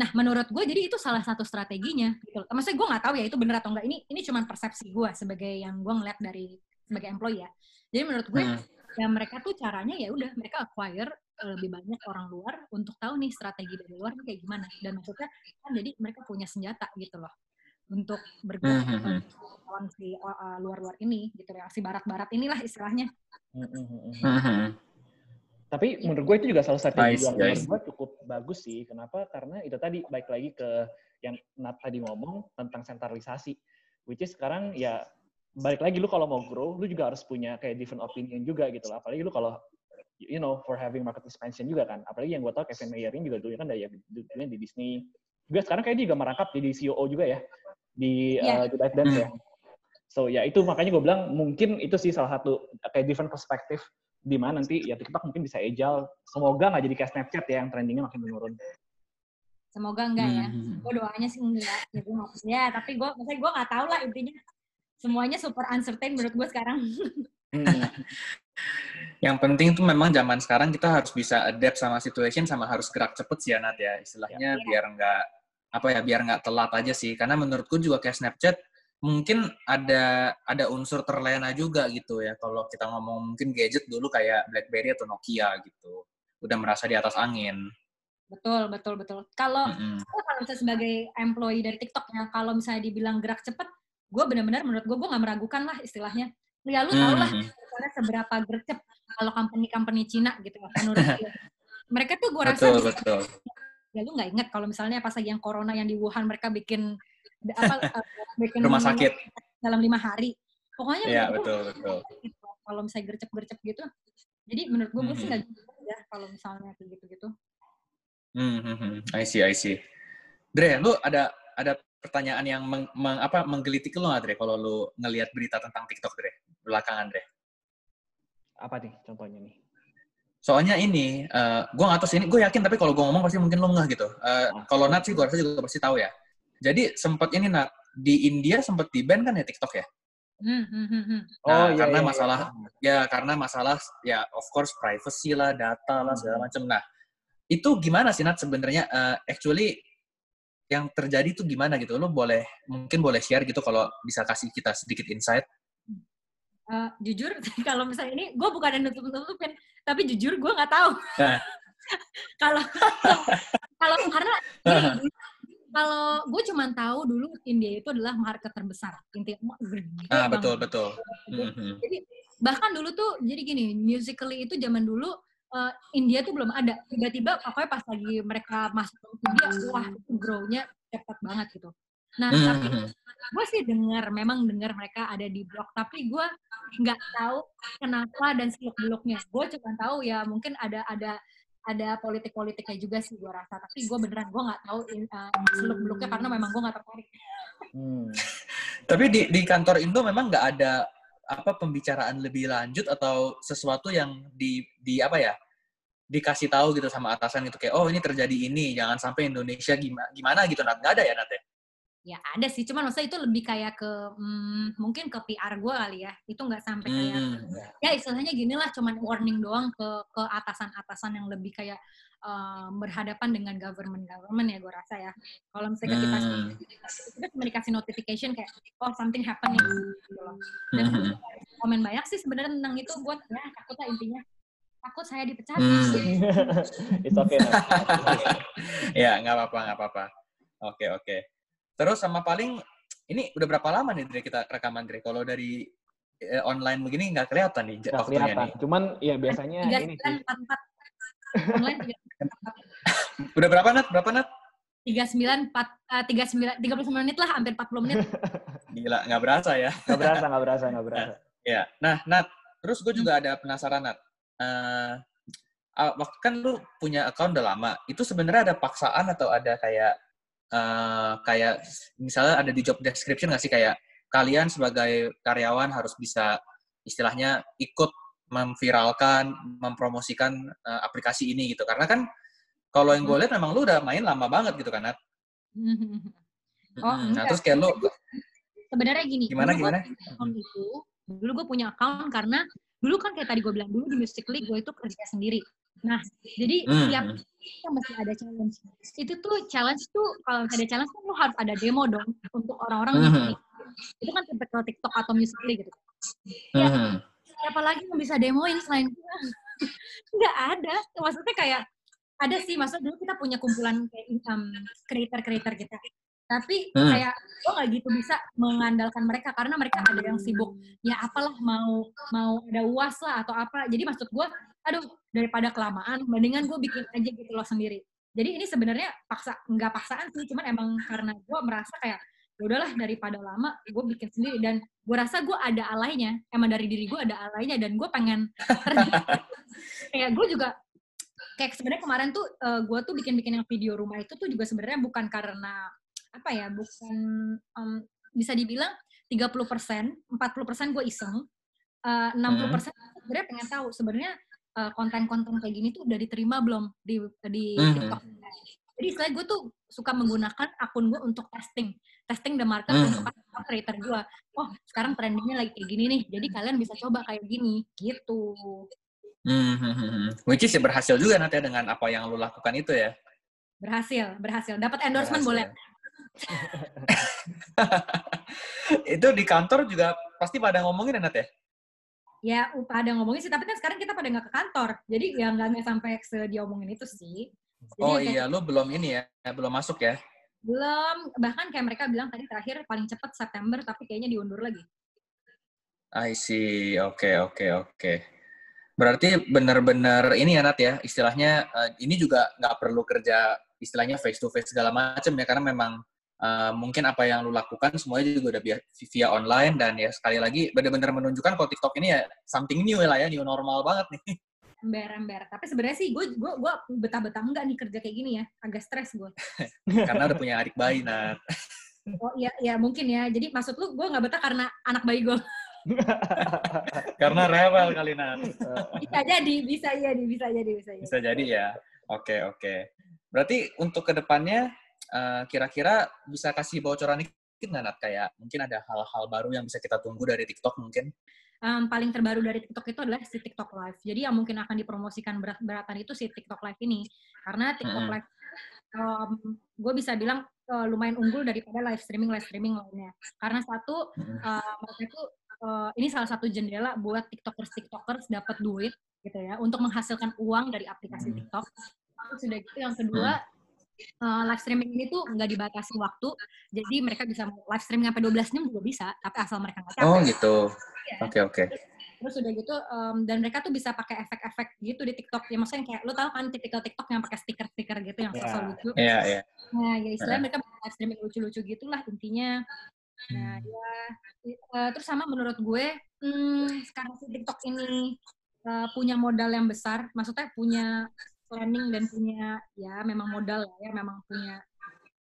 Nah, menurut gue jadi itu salah satu strateginya. Gitu. Maksudnya gue nggak tahu ya itu benar atau enggak. Ini ini cuma persepsi gue sebagai yang gue ngeliat dari sebagai employee ya. Jadi menurut gue hmm. ya mereka tuh caranya ya udah mereka acquire eh, lebih banyak orang luar untuk tahu nih strategi dari luar kayak gimana. Dan maksudnya kan jadi mereka punya senjata gitu loh untuk bergerak hmm. hmm, hmm. lawan si uh, luar-luar ini gitu ya si barat-barat inilah istilahnya. Hmm. hmm tapi menurut gue itu juga salah satu nice, yang gue cukup bagus sih. Kenapa? Karena itu tadi baik lagi ke yang Nat tadi ngomong tentang sentralisasi. Which is sekarang ya balik lagi lu kalau mau grow, lu juga harus punya kayak different opinion juga gitu lah. Apalagi lu kalau you know for having market expansion juga kan. Apalagi yang gue tau Kevin Mayer ini juga dulu kan dari dulunya di Disney. Juga sekarang kayak dia juga merangkap jadi CEO juga ya di yeah. uh, Dance hmm. ya. So ya itu makanya gue bilang mungkin itu sih salah satu kayak different perspective di mana nanti ya TikTok mungkin bisa ejal. Semoga nggak jadi kayak Snapchat ya yang trendingnya makin menurun. Semoga enggak ya. Hmm. Gue doanya sih enggak. Ya, gue ya tapi gue maksudnya gue nggak tahu lah intinya. Semuanya super uncertain menurut gue sekarang. Hmm. yang penting tuh memang zaman sekarang kita harus bisa adapt sama situation sama harus gerak cepet sih ya Nat ya. Istilahnya ya. biar nggak apa ya biar nggak telat aja sih. Karena menurutku juga kayak Snapchat mungkin ada ada unsur terlena juga gitu ya. Kalau kita ngomong mungkin gadget dulu kayak BlackBerry atau Nokia gitu. Udah merasa di atas angin. Betul betul betul. Kalau mm -hmm. kalau misalnya sebagai employee dari TikTok ya kalau misalnya dibilang gerak cepet gue benar-benar menurut gue gue nggak meragukan lah istilahnya. Ya lu tau lah seberapa gercep kalau company-company Cina gitu menurut gue mereka tuh gue rasa betul, betul. Ya lu nggak inget kalau misalnya pas lagi yang corona yang di Wuhan mereka bikin apa uh, bikin rumah sakit dalam lima hari. Pokoknya ya, betul, betul. Gitu. Kalau misalnya gercep-gercep gitu, jadi menurut gue hmm. gue sih nggak gitu ya kalau misalnya kayak gitu-gitu. Hmm, hmm, hmm, I see, I see. Dre, lu ada ada pertanyaan yang meng, meng, apa menggelitik lu nggak, Dre, kalau lu ngelihat berita tentang TikTok, Dre, belakangan, Dre? Apa nih contohnya nih? Soalnya ini, uh, gue nggak tahu sih, ini gue yakin, tapi kalau gue ngomong pasti mungkin lu nggak gitu. Uh, kalau Nat sih gue rasa juga pasti tahu ya. Jadi sempat ini nak di India sempat di ban kan ya TikTok ya? Hmm, hmm, hmm, hmm. Nah, oh, iya, karena iya, iya. masalah iya. ya karena masalah ya of course privacy lah, data lah segala macam. Nah, itu gimana sih Nat sebenarnya uh, actually yang terjadi itu gimana gitu? Lo boleh mungkin boleh share gitu kalau bisa kasih kita sedikit insight. Uh, jujur kalau misalnya ini gue bukan yang nutup-nutupin, tapi jujur gue nggak tahu. Nah. kalau kalau karena kalau gue cuma tahu dulu India itu adalah market terbesar intinya ah betul betul mm-hmm. jadi bahkan dulu tuh jadi gini musically itu zaman dulu uh, India tuh belum ada tiba-tiba pokoknya pas lagi mereka masuk ke India wah grow-nya cepat banget gitu nah mm-hmm. tapi gue sih dengar memang dengar mereka ada di blog tapi gue nggak tahu kenapa dan seluk beluknya gue cuma tahu ya mungkin ada ada ada politik-politiknya juga sih gue rasa tapi gue beneran gue nggak tahu uh, seluk beluknya karena memang gue nggak tertarik hmm. tapi di di kantor Indo memang nggak ada apa pembicaraan lebih lanjut atau sesuatu yang di di apa ya dikasih tahu gitu sama atasan gitu kayak oh ini terjadi ini jangan sampai Indonesia gimana gimana gitu nggak ada ya Nat ya ya ada sih cuman maksudnya itu lebih kayak ke hmm, mungkin ke PR gue kali ya itu nggak sampai kayak Hmm. ya istilahnya gini lah cuman warning doang ke ke atasan-atasan yang lebih kayak eh, berhadapan dengan government government ya gue rasa ya kalau misalnya kita Hmm. kita cuma dikasih notification kayak oh something happening gitu loh dan Hmm. komen banyak sih sebenarnya tentang itu buat ya takut lah intinya takut saya dipecat Hmm. It's okay. Nat. ya nggak apa-apa nggak apa-apa oke oke terus sama paling ini udah berapa lama nih Dre kita rekaman Dre? Kalau dari eh, online begini nggak kelihatan nih Nggak waktunya kelihatan. nih. Cuman ya biasanya tiga ini sembilan sih. empat empat. Online tiga udah berapa nat? Berapa nat? Tiga sembilan empat eh, tiga sembilan tiga puluh sembilan menit lah hampir empat puluh menit. Gila nggak berasa ya. Nggak berasa, nggak berasa, nggak berasa. ya nah Nat terus gue juga ada penasaran Nat. Eh, ah, waktu kan lu punya account udah lama. Itu sebenarnya ada paksaan atau ada kayak eh, kayak misalnya ada di job description nggak sih kayak kalian sebagai karyawan harus bisa istilahnya ikut memviralkan, mempromosikan eh, aplikasi ini gitu. Karena kan kalau yang gue lihat memang lu udah main lama banget gitu kan, Nat. Oh, nah, terus kayak lu sebenarnya gini Gimana, dulu gimana? account itu dulu gue punya account karena dulu kan kayak tadi gue bilang dulu di Musical.ly gue itu kerja sendiri nah jadi Hmm. tiap kita mesti ada challenge itu tuh challenge tuh kalau ada challenge kan lo harus ada demo dong untuk orang-orang Mhm. Musical.ly. itu kan tipikal TikTok atau Musical.ly gitu Ya. Mhm. siapa lagi yang bisa demoin selain gue nggak ada maksudnya kayak ada sih maksudnya dulu kita punya kumpulan kayak um, creator-creator kita tapi Hmm. kayak gue nggak gitu bisa mengandalkan mereka karena mereka ada yang sibuk ya apalah mau mau ada uas lah atau apa jadi maksud gue aduh daripada kelamaan mendingan gue bikin aja gitu loh sendiri. Jadi ini sebenarnya paksa nggak paksaan sih cuman emang karena gue merasa kayak ya udahlah daripada lama gue bikin sendiri. Dan gue rasa gue ada alainya emang dari diri gue ada alainya dan gue pengen kayak gue juga kayak sebenarnya kemarin tuh gue tuh bikin bikin yang video rumah itu tuh juga sebenarnya bukan karena apa ya bukan em, bisa dibilang 30 persen 40 persen gue iseng eh, 60 persen sebenarnya pengen tahu. Sebenarnya eh, konten-konten kayak gini tuh udah diterima belum di di Mhm. TikTok jadi istilahnya gue tuh suka menggunakan akun gue untuk testing testing the market Mhm. untuk creator gue oh sekarang trendingnya lagi kayak gini nih jadi kalian bisa coba kayak gini gitu Mhm. Which is ya berhasil juga nanti dengan apa yang lu lakukan itu ya. berhasil berhasil dapat endorsement boleh Berhasil. itu di kantor juga pasti pada ngomongin ya, Nat ya? Ya pada ngomongin sih tapi kan sekarang kita pada nggak ke kantor. Jadi ya nggak sampai se diomongin itu sih. Jadi Oh ya kayak iya, lu belum ini ya, belum masuk ya? belum. Bahkan kayak mereka bilang tadi terakhir paling cepat September tapi kayaknya diundur lagi. I see, oke oke oke. Berarti benar-benar ini ya Nat ya, istilahnya eh, ini juga nggak perlu kerja istilahnya face to face segala macam ya, karena memang eh, mungkin apa yang lu lakukan semuanya juga udah via, via online dan ya sekali lagi benar-benar menunjukkan kalau TikTok ini ya something new lah ya, new normal banget nih. ember-ember tapi sebenarnya sih gue gue gue betah-betah enggak nih kerja kayak gini ya agak stres gue karena udah punya adik bayi Nat. oh iya iya mungkin ya jadi maksud lu gue nggak betah karena anak bayi gue Karena rewel kali Nat. bisa jadi bisa jadi bisa jadi bisa jadi Bisa jadi ya. Oke, oke. Berarti untuk ke depannya eh, kira-kira bisa kasih bocoran dikit nggak Nat? Kayak mungkin ada hal-hal baru yang bisa kita tunggu dari TikTok mungkin? Em, paling terbaru dari TikTok itu adalah si TikTok Live. Jadi yang mungkin akan dipromosikan berat-beratan itu si TikTok Live ini. Karena TikTok Mm-mm. Live, gue bisa bilang eh, lumayan unggul daripada live streaming live streaming lainnya. Karena satu, eh, mereka itu eh, ini salah satu jendela buat tiktokers tiktokers dapat duit gitu ya untuk menghasilkan uang dari aplikasi Hmm. TikTok. Terus sudah gitu yang kedua eh, live streaming ini tuh nggak dibatasi waktu, jadi mereka bisa live streaming sampai 12 jam juga bisa, tapi asal mereka nggak capek. Oh gitu. Iya. Oke, oke. Terus udah gitu, em, dan mereka tuh bisa pakai efek-efek gitu di TikTok. Ya maksudnya kayak, lo tau kan tipikal TikTok yang pakai stiker-stiker gitu yang Ya. sosok lucu. Iya, iya. Nah, ya istilahnya mereka live streaming lucu-lucu gitulah intinya. Nah, Hmm. ya. eh, terus sama menurut gue, hmm, sekarang si TikTok ini eh, punya modal yang besar. Maksudnya punya planning dan punya, ya memang modal lah ya, memang punya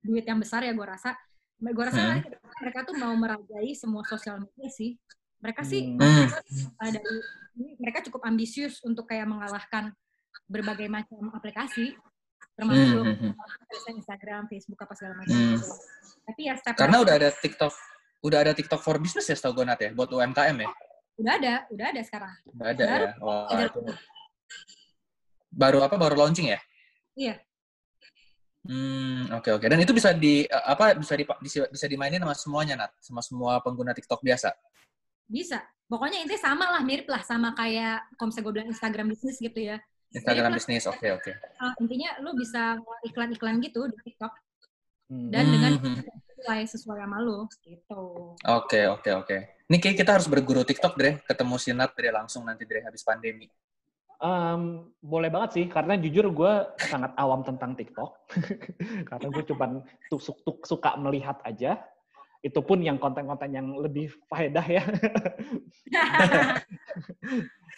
duit yang besar ya gue rasa. Gue rasa Hmm. mereka tuh mau merajai semua sosial media sih. Mereka sih Hmm. Uh, dari ini mereka cukup ambisius untuk kayak mengalahkan berbagai macam aplikasi. termasuk Hmm, hmm, hmm. Instagram, Facebook apa segala macam. Hmm. gitu. Tapi ya step Karena udah ada TikTok, udah ada TikTok for business ya setahu gue Nat ya, buat UMKM ya. udah ada, udah ada sekarang. Udah ada Baru ya. Wah, itu. Baru apa? Baru launching ya? Iya. Hmm, oke oke. Dan itu bisa di eh, apa bisa di bisa, bisa dimainin sama semuanya Nat, sama semua pengguna TikTok biasa. Bisa. Pokoknya intinya sama lah, mirip lah sama kayak kalau misalnya gue bilang Instagram bisnis gitu ya. Instagram bisnis, oke oke. Uh, intinya lu bisa iklan-iklan gitu di TikTok Hmm. dan dengan Hmm, sesuai sesuai sama lu gitu. Oke oke oke. Ini kayak kita harus berguru TikTok Dre, ketemu si Nat Dre langsung nanti Dre habis pandemi. Um, boleh banget sih, karena jujur gue sangat awam tentang TikTok. karena gue cuma tu- su- tu- suka melihat aja. Itu pun yang konten-konten yang lebih faedah ya.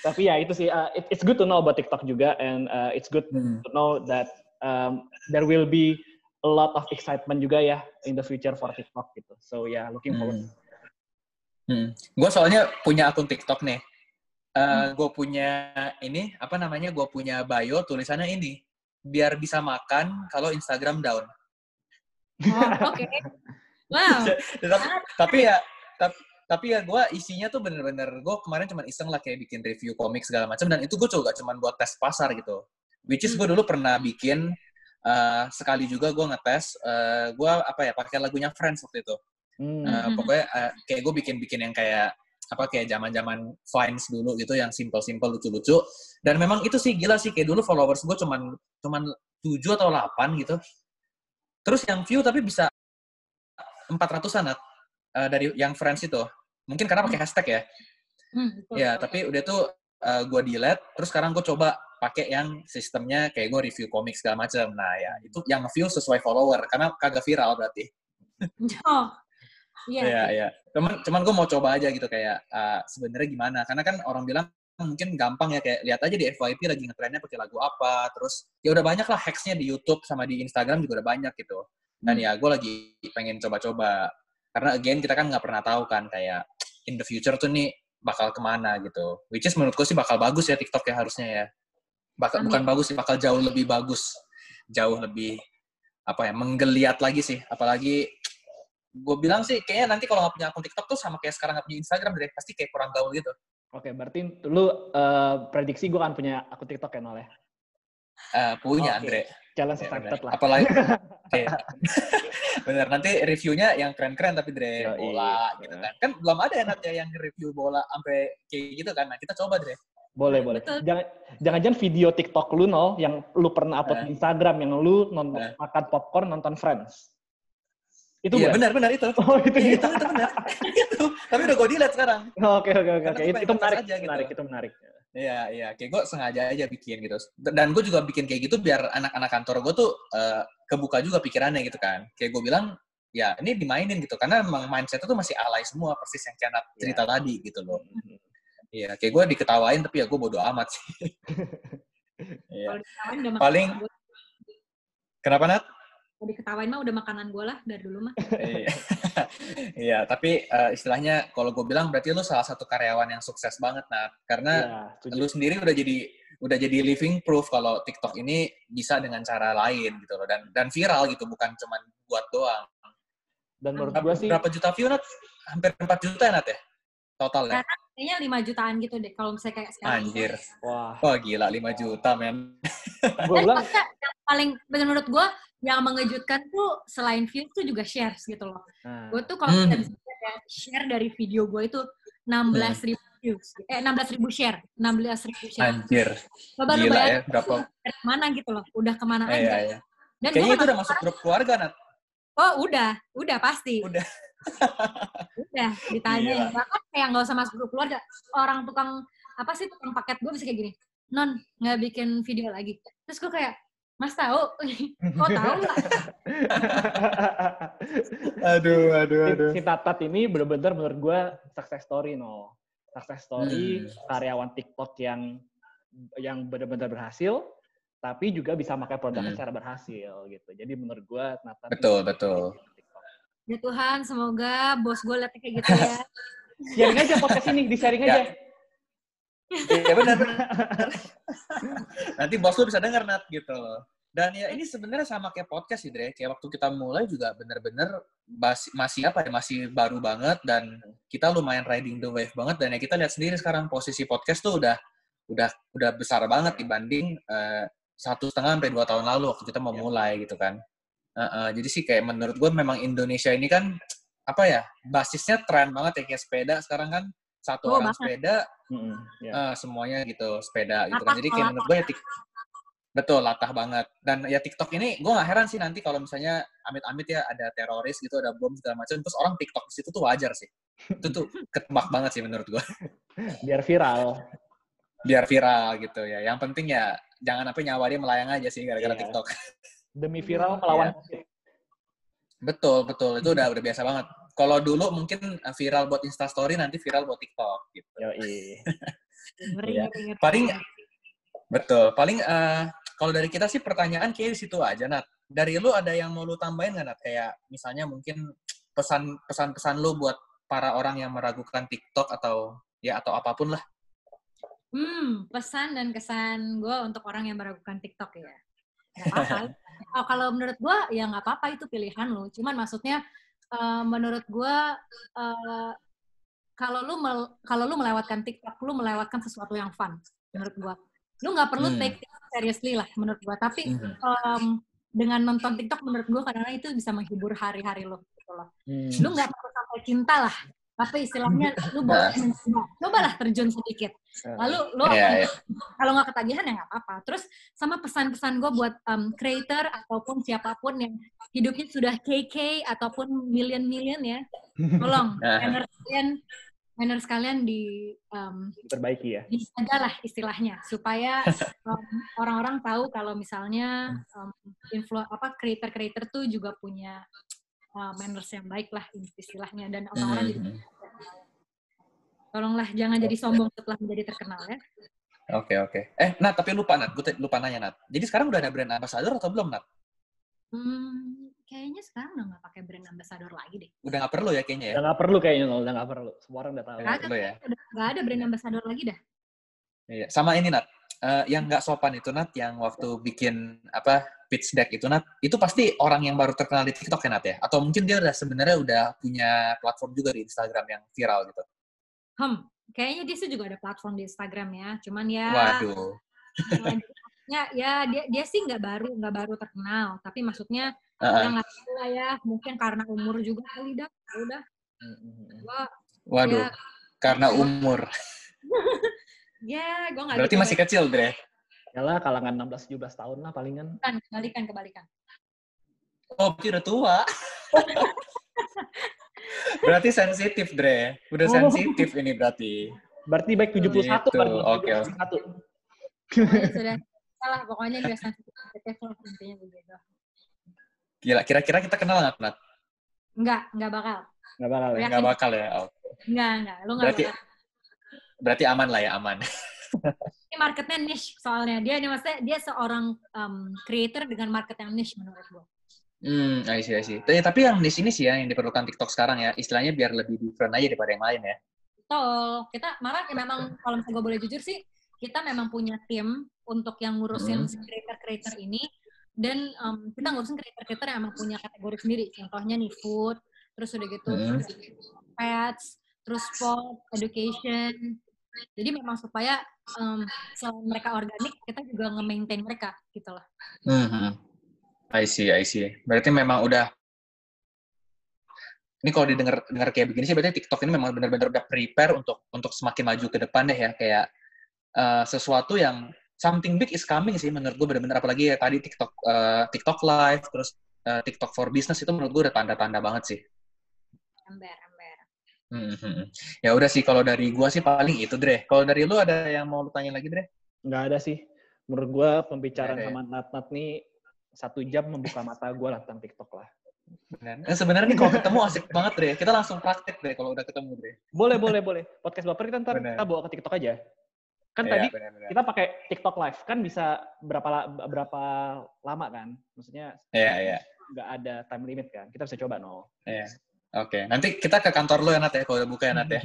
Tapi ya itu sih, uh, it- it's good to know about TikTok juga, and uh, it's good Hmm. to know that um, there will be a lot of excitement juga ya in the future for TikTok gitu. So yeah, looking forward. Hmm. Gue soalnya punya akun TikTok nih. Eh Gue punya ini apa namanya? Gue punya bio tulisannya ini biar bisa makan kalau Instagram down. oh, oke. Wow. tapi, tapi ya tapi, tapi ya gue isinya tuh bener-bener gue kemarin cuma iseng lah kayak bikin review komik segala macam dan itu gue coba cuma buat tes pasar gitu. Which is gue dulu pernah bikin eh, sekali juga gue ngetes eh gue apa ya pakai lagunya Friends waktu itu. Hmm. Uh, pokoknya uh, kayak gue bikin-bikin yang kayak apa kayak zaman-zaman Vines dulu gitu yang simple-simple lucu-lucu. Dan memang itu sih gila sih kayak dulu followers gue cuman cuman 7 atau 8 gitu. Terus yang view tapi bisa 400-an Nat, uh, dari yang friends itu. Mungkin karena pakai hashtag ya. Hmm, betul, ya tapi udah tuh uh, gue delete terus sekarang gue coba pakai yang sistemnya kayak gue review komik segala macam nah ya itu yang view sesuai follower karena kagak viral berarti. Oh, iya. Iya, iya. Cuman, cuman gue mau coba aja gitu kayak uh, sebenarnya gimana? Karena kan orang bilang mungkin gampang ya kayak lihat aja di FYP lagi ngetrennya pakai lagu apa, terus ya udah banyak lah hacksnya di YouTube sama di Instagram juga udah banyak gitu. Dan Hmm. ya gue lagi pengen coba-coba karena again kita kan nggak pernah tahu kan kayak in the future tuh nih bakal ke mana gitu. Which is menurut gue sih bakal bagus ya TikTok ya harusnya ya. Bakal Amin. bukan bagus sih, bakal jauh lebih bagus, jauh lebih apa ya menggeliat lagi sih. Apalagi gue bilang sih kayaknya nanti kalau nggak punya akun TikTok tuh sama kayak sekarang nggak punya Instagram deh pasti kayak kurang gaul gitu. Oke, berarti lu uh, prediksi gue akan punya akun TikTok ya, Nol ya? Eh, punya Oke. Andre. Challenge Ya, accepted bener. lah. Apalagi bener nanti reviewnya yang keren-keren tapi Dre Yoi. bola gitu kan. Kan belum ada ya Nat ya yang review bola sampai kayak gitu kan. Nah, kita coba Dre. Boleh, boleh. Betul. Jangan jangan-jangan video TikTok lu nol yang lu pernah upload Eh. di Instagram yang lu nonton Eh. makan popcorn nonton Friends. Itu iya benar benar itu. Oh, itu Iya, gitu. itu itu benar. itu. Tapi udah gue delete sekarang. Oke, oke, oke, Itu, menarik, aja gitu. menarik, itu menarik. Iya, iya. Kayak gue sengaja aja bikin gitu. Dan gue juga bikin kayak gitu biar anak-anak kantor gue tuh eh, kebuka juga pikirannya gitu kan. Kayak gue bilang, ya ini dimainin gitu. Karena emang mindset itu masih alay semua, persis yang Kianat cerita tadi gitu loh. Mhm. Iya, kayak gue diketawain tapi ya gue bodo amat sih. Iya. Paling-. Kenapa Nat? Kalau diketawain mah udah makanan gue lah dari dulu mah. Iya. Iya, tapi eh, istilahnya kalau gue bilang berarti lu salah satu karyawan yang sukses banget Nat. Karena setuju. lu sendiri udah jadi udah jadi living proof kalau TikTok ini bisa dengan cara lain gitu loh dan dan viral gitu bukan cuman buat doang. Dan menurut gue sih, berapa juta view Nat? Hampir 4 juta ya Nat ya? Total ya? Karena kayaknya 5 jutaan gitu deh kalau misalnya kayak sekarang. Anjir. wah, Wah gila 5 juta men. gue bilang, paling menurut gue yang mengejutkan tuh selain views tuh juga shares gitu loh. nah, Gue tuh kalau Hmm. kita bisa lihat ya, share dari video gue itu 16 ribu views. Eh 16 ribu share. 16 ribu share. Anjir. Coba lu Gila bayangin ya berapa. mana gitu loh. Udah ke mana Eh, aja. iya, iya. Dan Kayaknya itu udah masuk grup keluarga Nat. Oh udah, udah pasti. Udah. udah ditanya. Bahkan kayak nggak usah masuk grup keluarga. Orang tukang apa sih tukang paket gue bisa kayak gini. Non nggak bikin video lagi. Terus gue kayak Mas tahu? Kok tahu nggak? aduh, aduh, si, si Tatat ini bener-bener menurut gue success story no success story Hmm. karyawan TikTok yang yang bener-bener berhasil tapi juga bisa pakai produknya Hmm. secara berhasil gitu jadi menurut gue Tatat Betul, ini- betul. Ya Tuhan, semoga bos gue liatnya kayak gitu ya. sharing aja podcast ini di sharing Ya. Iya benar. Nanti bos lu bisa denger Nat gitu loh. Dan ya ini sebenarnya sama kayak podcast sih, Dre. Kayak waktu kita mulai juga bener-bener masih, masih apa ya, masih baru banget dan kita lumayan riding the wave banget. Dan ya kita lihat sendiri sekarang posisi podcast tuh udah udah udah besar banget dibanding uh, satu setengah sampai dua tahun lalu waktu kita mau mulai gitu kan. Uh, uh, jadi sih kayak menurut gue memang Indonesia ini kan apa ya basisnya tren banget ya kayak sepeda sekarang kan satu oh, orang banget. sepeda -hmm. yeah. uh, semuanya gitu sepeda gitu kan. Jadi kayak menurut gue ya Betul, latah banget. Dan ya TikTok ini, gue gak heran sih nanti kalau misalnya amit-amit ya ada teroris gitu, ada bom segala macam, terus orang TikTok di situ tuh wajar sih. Itu tuh ketebak banget sih menurut gue. Biar viral. Biar viral gitu ya. Yang penting ya jangan apa nyawa dia melayang aja sih gara-gara yeah. TikTok. Demi viral melawan yeah. Betul, betul. Itu udah udah biasa banget. Kalau dulu mungkin eh, viral buat Insta Story, nanti viral buat TikTok gitu. Yo, iya. Paling betul. Paling uh, kalau dari kita sih pertanyaan kayak di situ aja, Nat. Dari lu ada yang mau lu tambahin nggak, Nat? Kayak misalnya mungkin pesan pesan-pesan lu buat para orang yang meragukan TikTok atau ya atau apa pun lah. Hmm, pesan dan kesan gue untuk orang yang meragukan TikTok ya. Gak apa-apa. oh, kalau menurut gue ya nggak apa-apa itu pilihan lu. Cuman maksudnya uh, menurut gue uh, kalau lu kalau lu melewatkan TikTok, lu melewatkan sesuatu yang fun menurut gue. Lu nggak perlu hmm. take seriously lah menurut gua tapi um, dengan nonton TikTok menurut gua karena itu bisa menghibur hari-hari lo gitu loh mm. lu nggak perlu sampai cinta lah tapi istilahnya lu boleh mencoba cobalah terjun sedikit lalu lu yeah, yeah. kalau nggak ketagihan ya nggak apa-apa. Terus sama pesan-pesan gue buat um, creator ataupun siapa pun yang hidupnya sudah KK ataupun million-million ya tolong kalian manner sekalian di um, perbaiki ya. dijaga lah istilahnya. Supaya um, orang-orang tahu kalau misalnya um, influ apa creator creator tuh juga punya uh, manners yang baik lah istilahnya. Dan orang-orang mm -hmm. Tolonglah jangan jadi sombong setelah menjadi terkenal ya Oke okay, oke. Okay. Eh, Nat, tapi lupa Nat, gue lupa nanya Nat. Jadi sekarang udah ada brand ambassador atau belum Nat? Hmm, kayaknya sekarang udah nggak pakai brand ambassador lagi deh. Udah nggak perlu ya kayaknya ya? Udah nggak perlu kayaknya, udah nggak perlu. Semua orang udah tahu. Nggak ada, ya? udah nggak ada brand ambassador lagi dah. Iya, sama ini Nat. Uh, yang nggak sopan itu Nat, yang waktu bikin apa pitch deck itu Nat, itu pasti orang yang baru terkenal di TikTok ya Nat ya? Atau mungkin dia udah sebenarnya udah punya platform juga di Instagram yang viral gitu? Hmm, kayaknya dia sih juga ada platform di Instagram ya, cuman ya. Waduh. ya ya dia dia sih nggak baru nggak baru terkenal tapi maksudnya uh-uh. yang lah ya mungkin karena umur juga kali dah ya udah gua waduh ya, karena umur ya gua nggak berarti gitu masih ya. kecil Dre ya lah kalangan 16 17 tahun lah palingan kan kebalikan kebalikan oh berarti udah tua berarti sensitif Dre udah oh. sensitif ini berarti berarti baik 71 gitu. berarti oke okay. sudah salah pokoknya dia sensitif intinya begitu Gila, kira-kira kita kenal nggak, Nat? Enggak, enggak bakal. Enggak bakal ya? Enggak bakal ya? Oh. Enggak, enggak. Lu enggak berarti, bakal. Berarti aman lah ya, aman. ini marketnya niche soalnya. Dia ini maksudnya dia seorang um, creator dengan market yang niche menurut gue. Hmm, I see, I see. Tapi, tapi yang niche ini sih ya yang diperlukan TikTok sekarang ya. Istilahnya biar lebih different aja daripada yang lain ya. Betul. Kita malah ya memang kalau misalnya gue boleh jujur sih, kita memang punya tim untuk yang ngurusin hmm. creator-creator ini dan um, kita ngurusin creator-creator yang emang punya kategori sendiri. Contohnya nih food, terus udah gitu hmm. pets, terus sport, education. Jadi memang supaya um, selain mereka organik, kita juga nge-maintain mereka gitu loh. Hmm. I see, I see. Berarti memang udah ini kalau didengar dengar kayak begini sih berarti TikTok ini memang benar-benar udah prepare untuk untuk semakin maju ke depan deh ya kayak uh, sesuatu yang something big is coming sih menurut gue benar-benar apalagi ya tadi TikTok uh, TikTok live terus uh, TikTok for business itu menurut gue udah tanda-tanda banget sih. Ember, ember. Hmm, hmm, hmm. Ya udah sih kalau dari gue sih paling itu Dre. Kalau dari lu ada yang mau lu tanya lagi Dre? Nggak ada sih. Menurut gue pembicaraan sama Nat-Nat nih satu jam membuka mata gue lah tentang TikTok lah. Benar. Nah, sebenarnya nih kalau ketemu asik banget Dre. Kita langsung praktek Dre kalau udah ketemu Dre. Boleh, boleh, boleh. Podcast baper kita ntar kita bawa ke TikTok aja. Kan ya, tadi bener, bener. kita pakai TikTok Live kan bisa berapa berapa lama kan? Maksudnya Iya, iya. Nggak ada time limit kan? Kita bisa coba no. Iya. Oke, okay. nanti kita ke kantor lo ya Nat ya kalau udah buka ya Nat ya.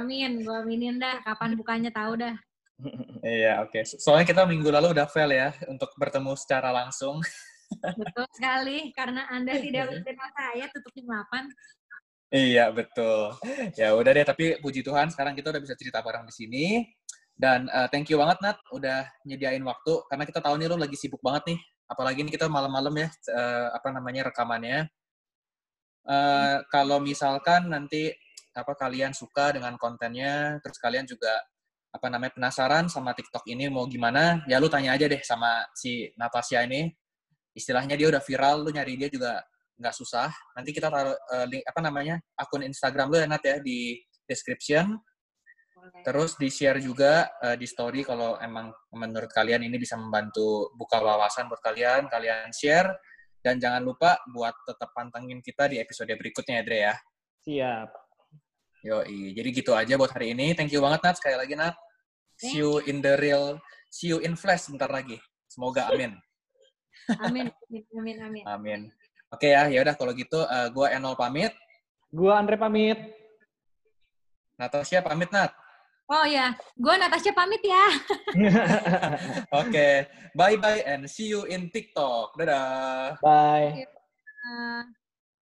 Amin, gua aminin dah kapan bukanya tahu dah. Iya, oke. Okay. Soalnya kita minggu lalu udah fail ya untuk bertemu secara langsung. Betul sekali, karena Anda tidak menerima saya tutup jam 8. Iya, betul. Ya udah deh, tapi puji Tuhan sekarang kita udah bisa cerita bareng di sini. Dan uh, thank you banget, Nat, udah nyediain waktu. Karena kita tahu nih lo lagi sibuk banget nih. Apalagi ini kita malam-malam ya, uh, apa namanya, rekamannya. Uh, kalau misalkan nanti apa kalian suka dengan kontennya, terus kalian juga apa namanya penasaran sama TikTok ini mau gimana, ya lu tanya aja deh sama si Natasha ini. Istilahnya dia udah viral, lu nyari dia juga nggak susah. Nanti kita taruh uh, link apa namanya akun Instagram lu ya Nat ya di description. Terus di share juga uh, di story kalau emang menurut kalian ini bisa membantu buka wawasan buat kalian, kalian share dan jangan lupa buat tetap pantengin kita di episode berikutnya ya Dre ya. Siap. Yoi, jadi gitu aja buat hari ini. Thank you banget Nat sekali lagi Nat. See you in the real, see you in flash bentar lagi. Semoga amin. amin, amin, amin. Amin. Oke ya, ya udah kalau gitu uh, gua Enol pamit. Gua Andre pamit. Natasha pamit Nat. Oh ya, gua Natasha pamit ya. Oke, okay. bye bye and see you in TikTok. Dadah. Bye. Uh,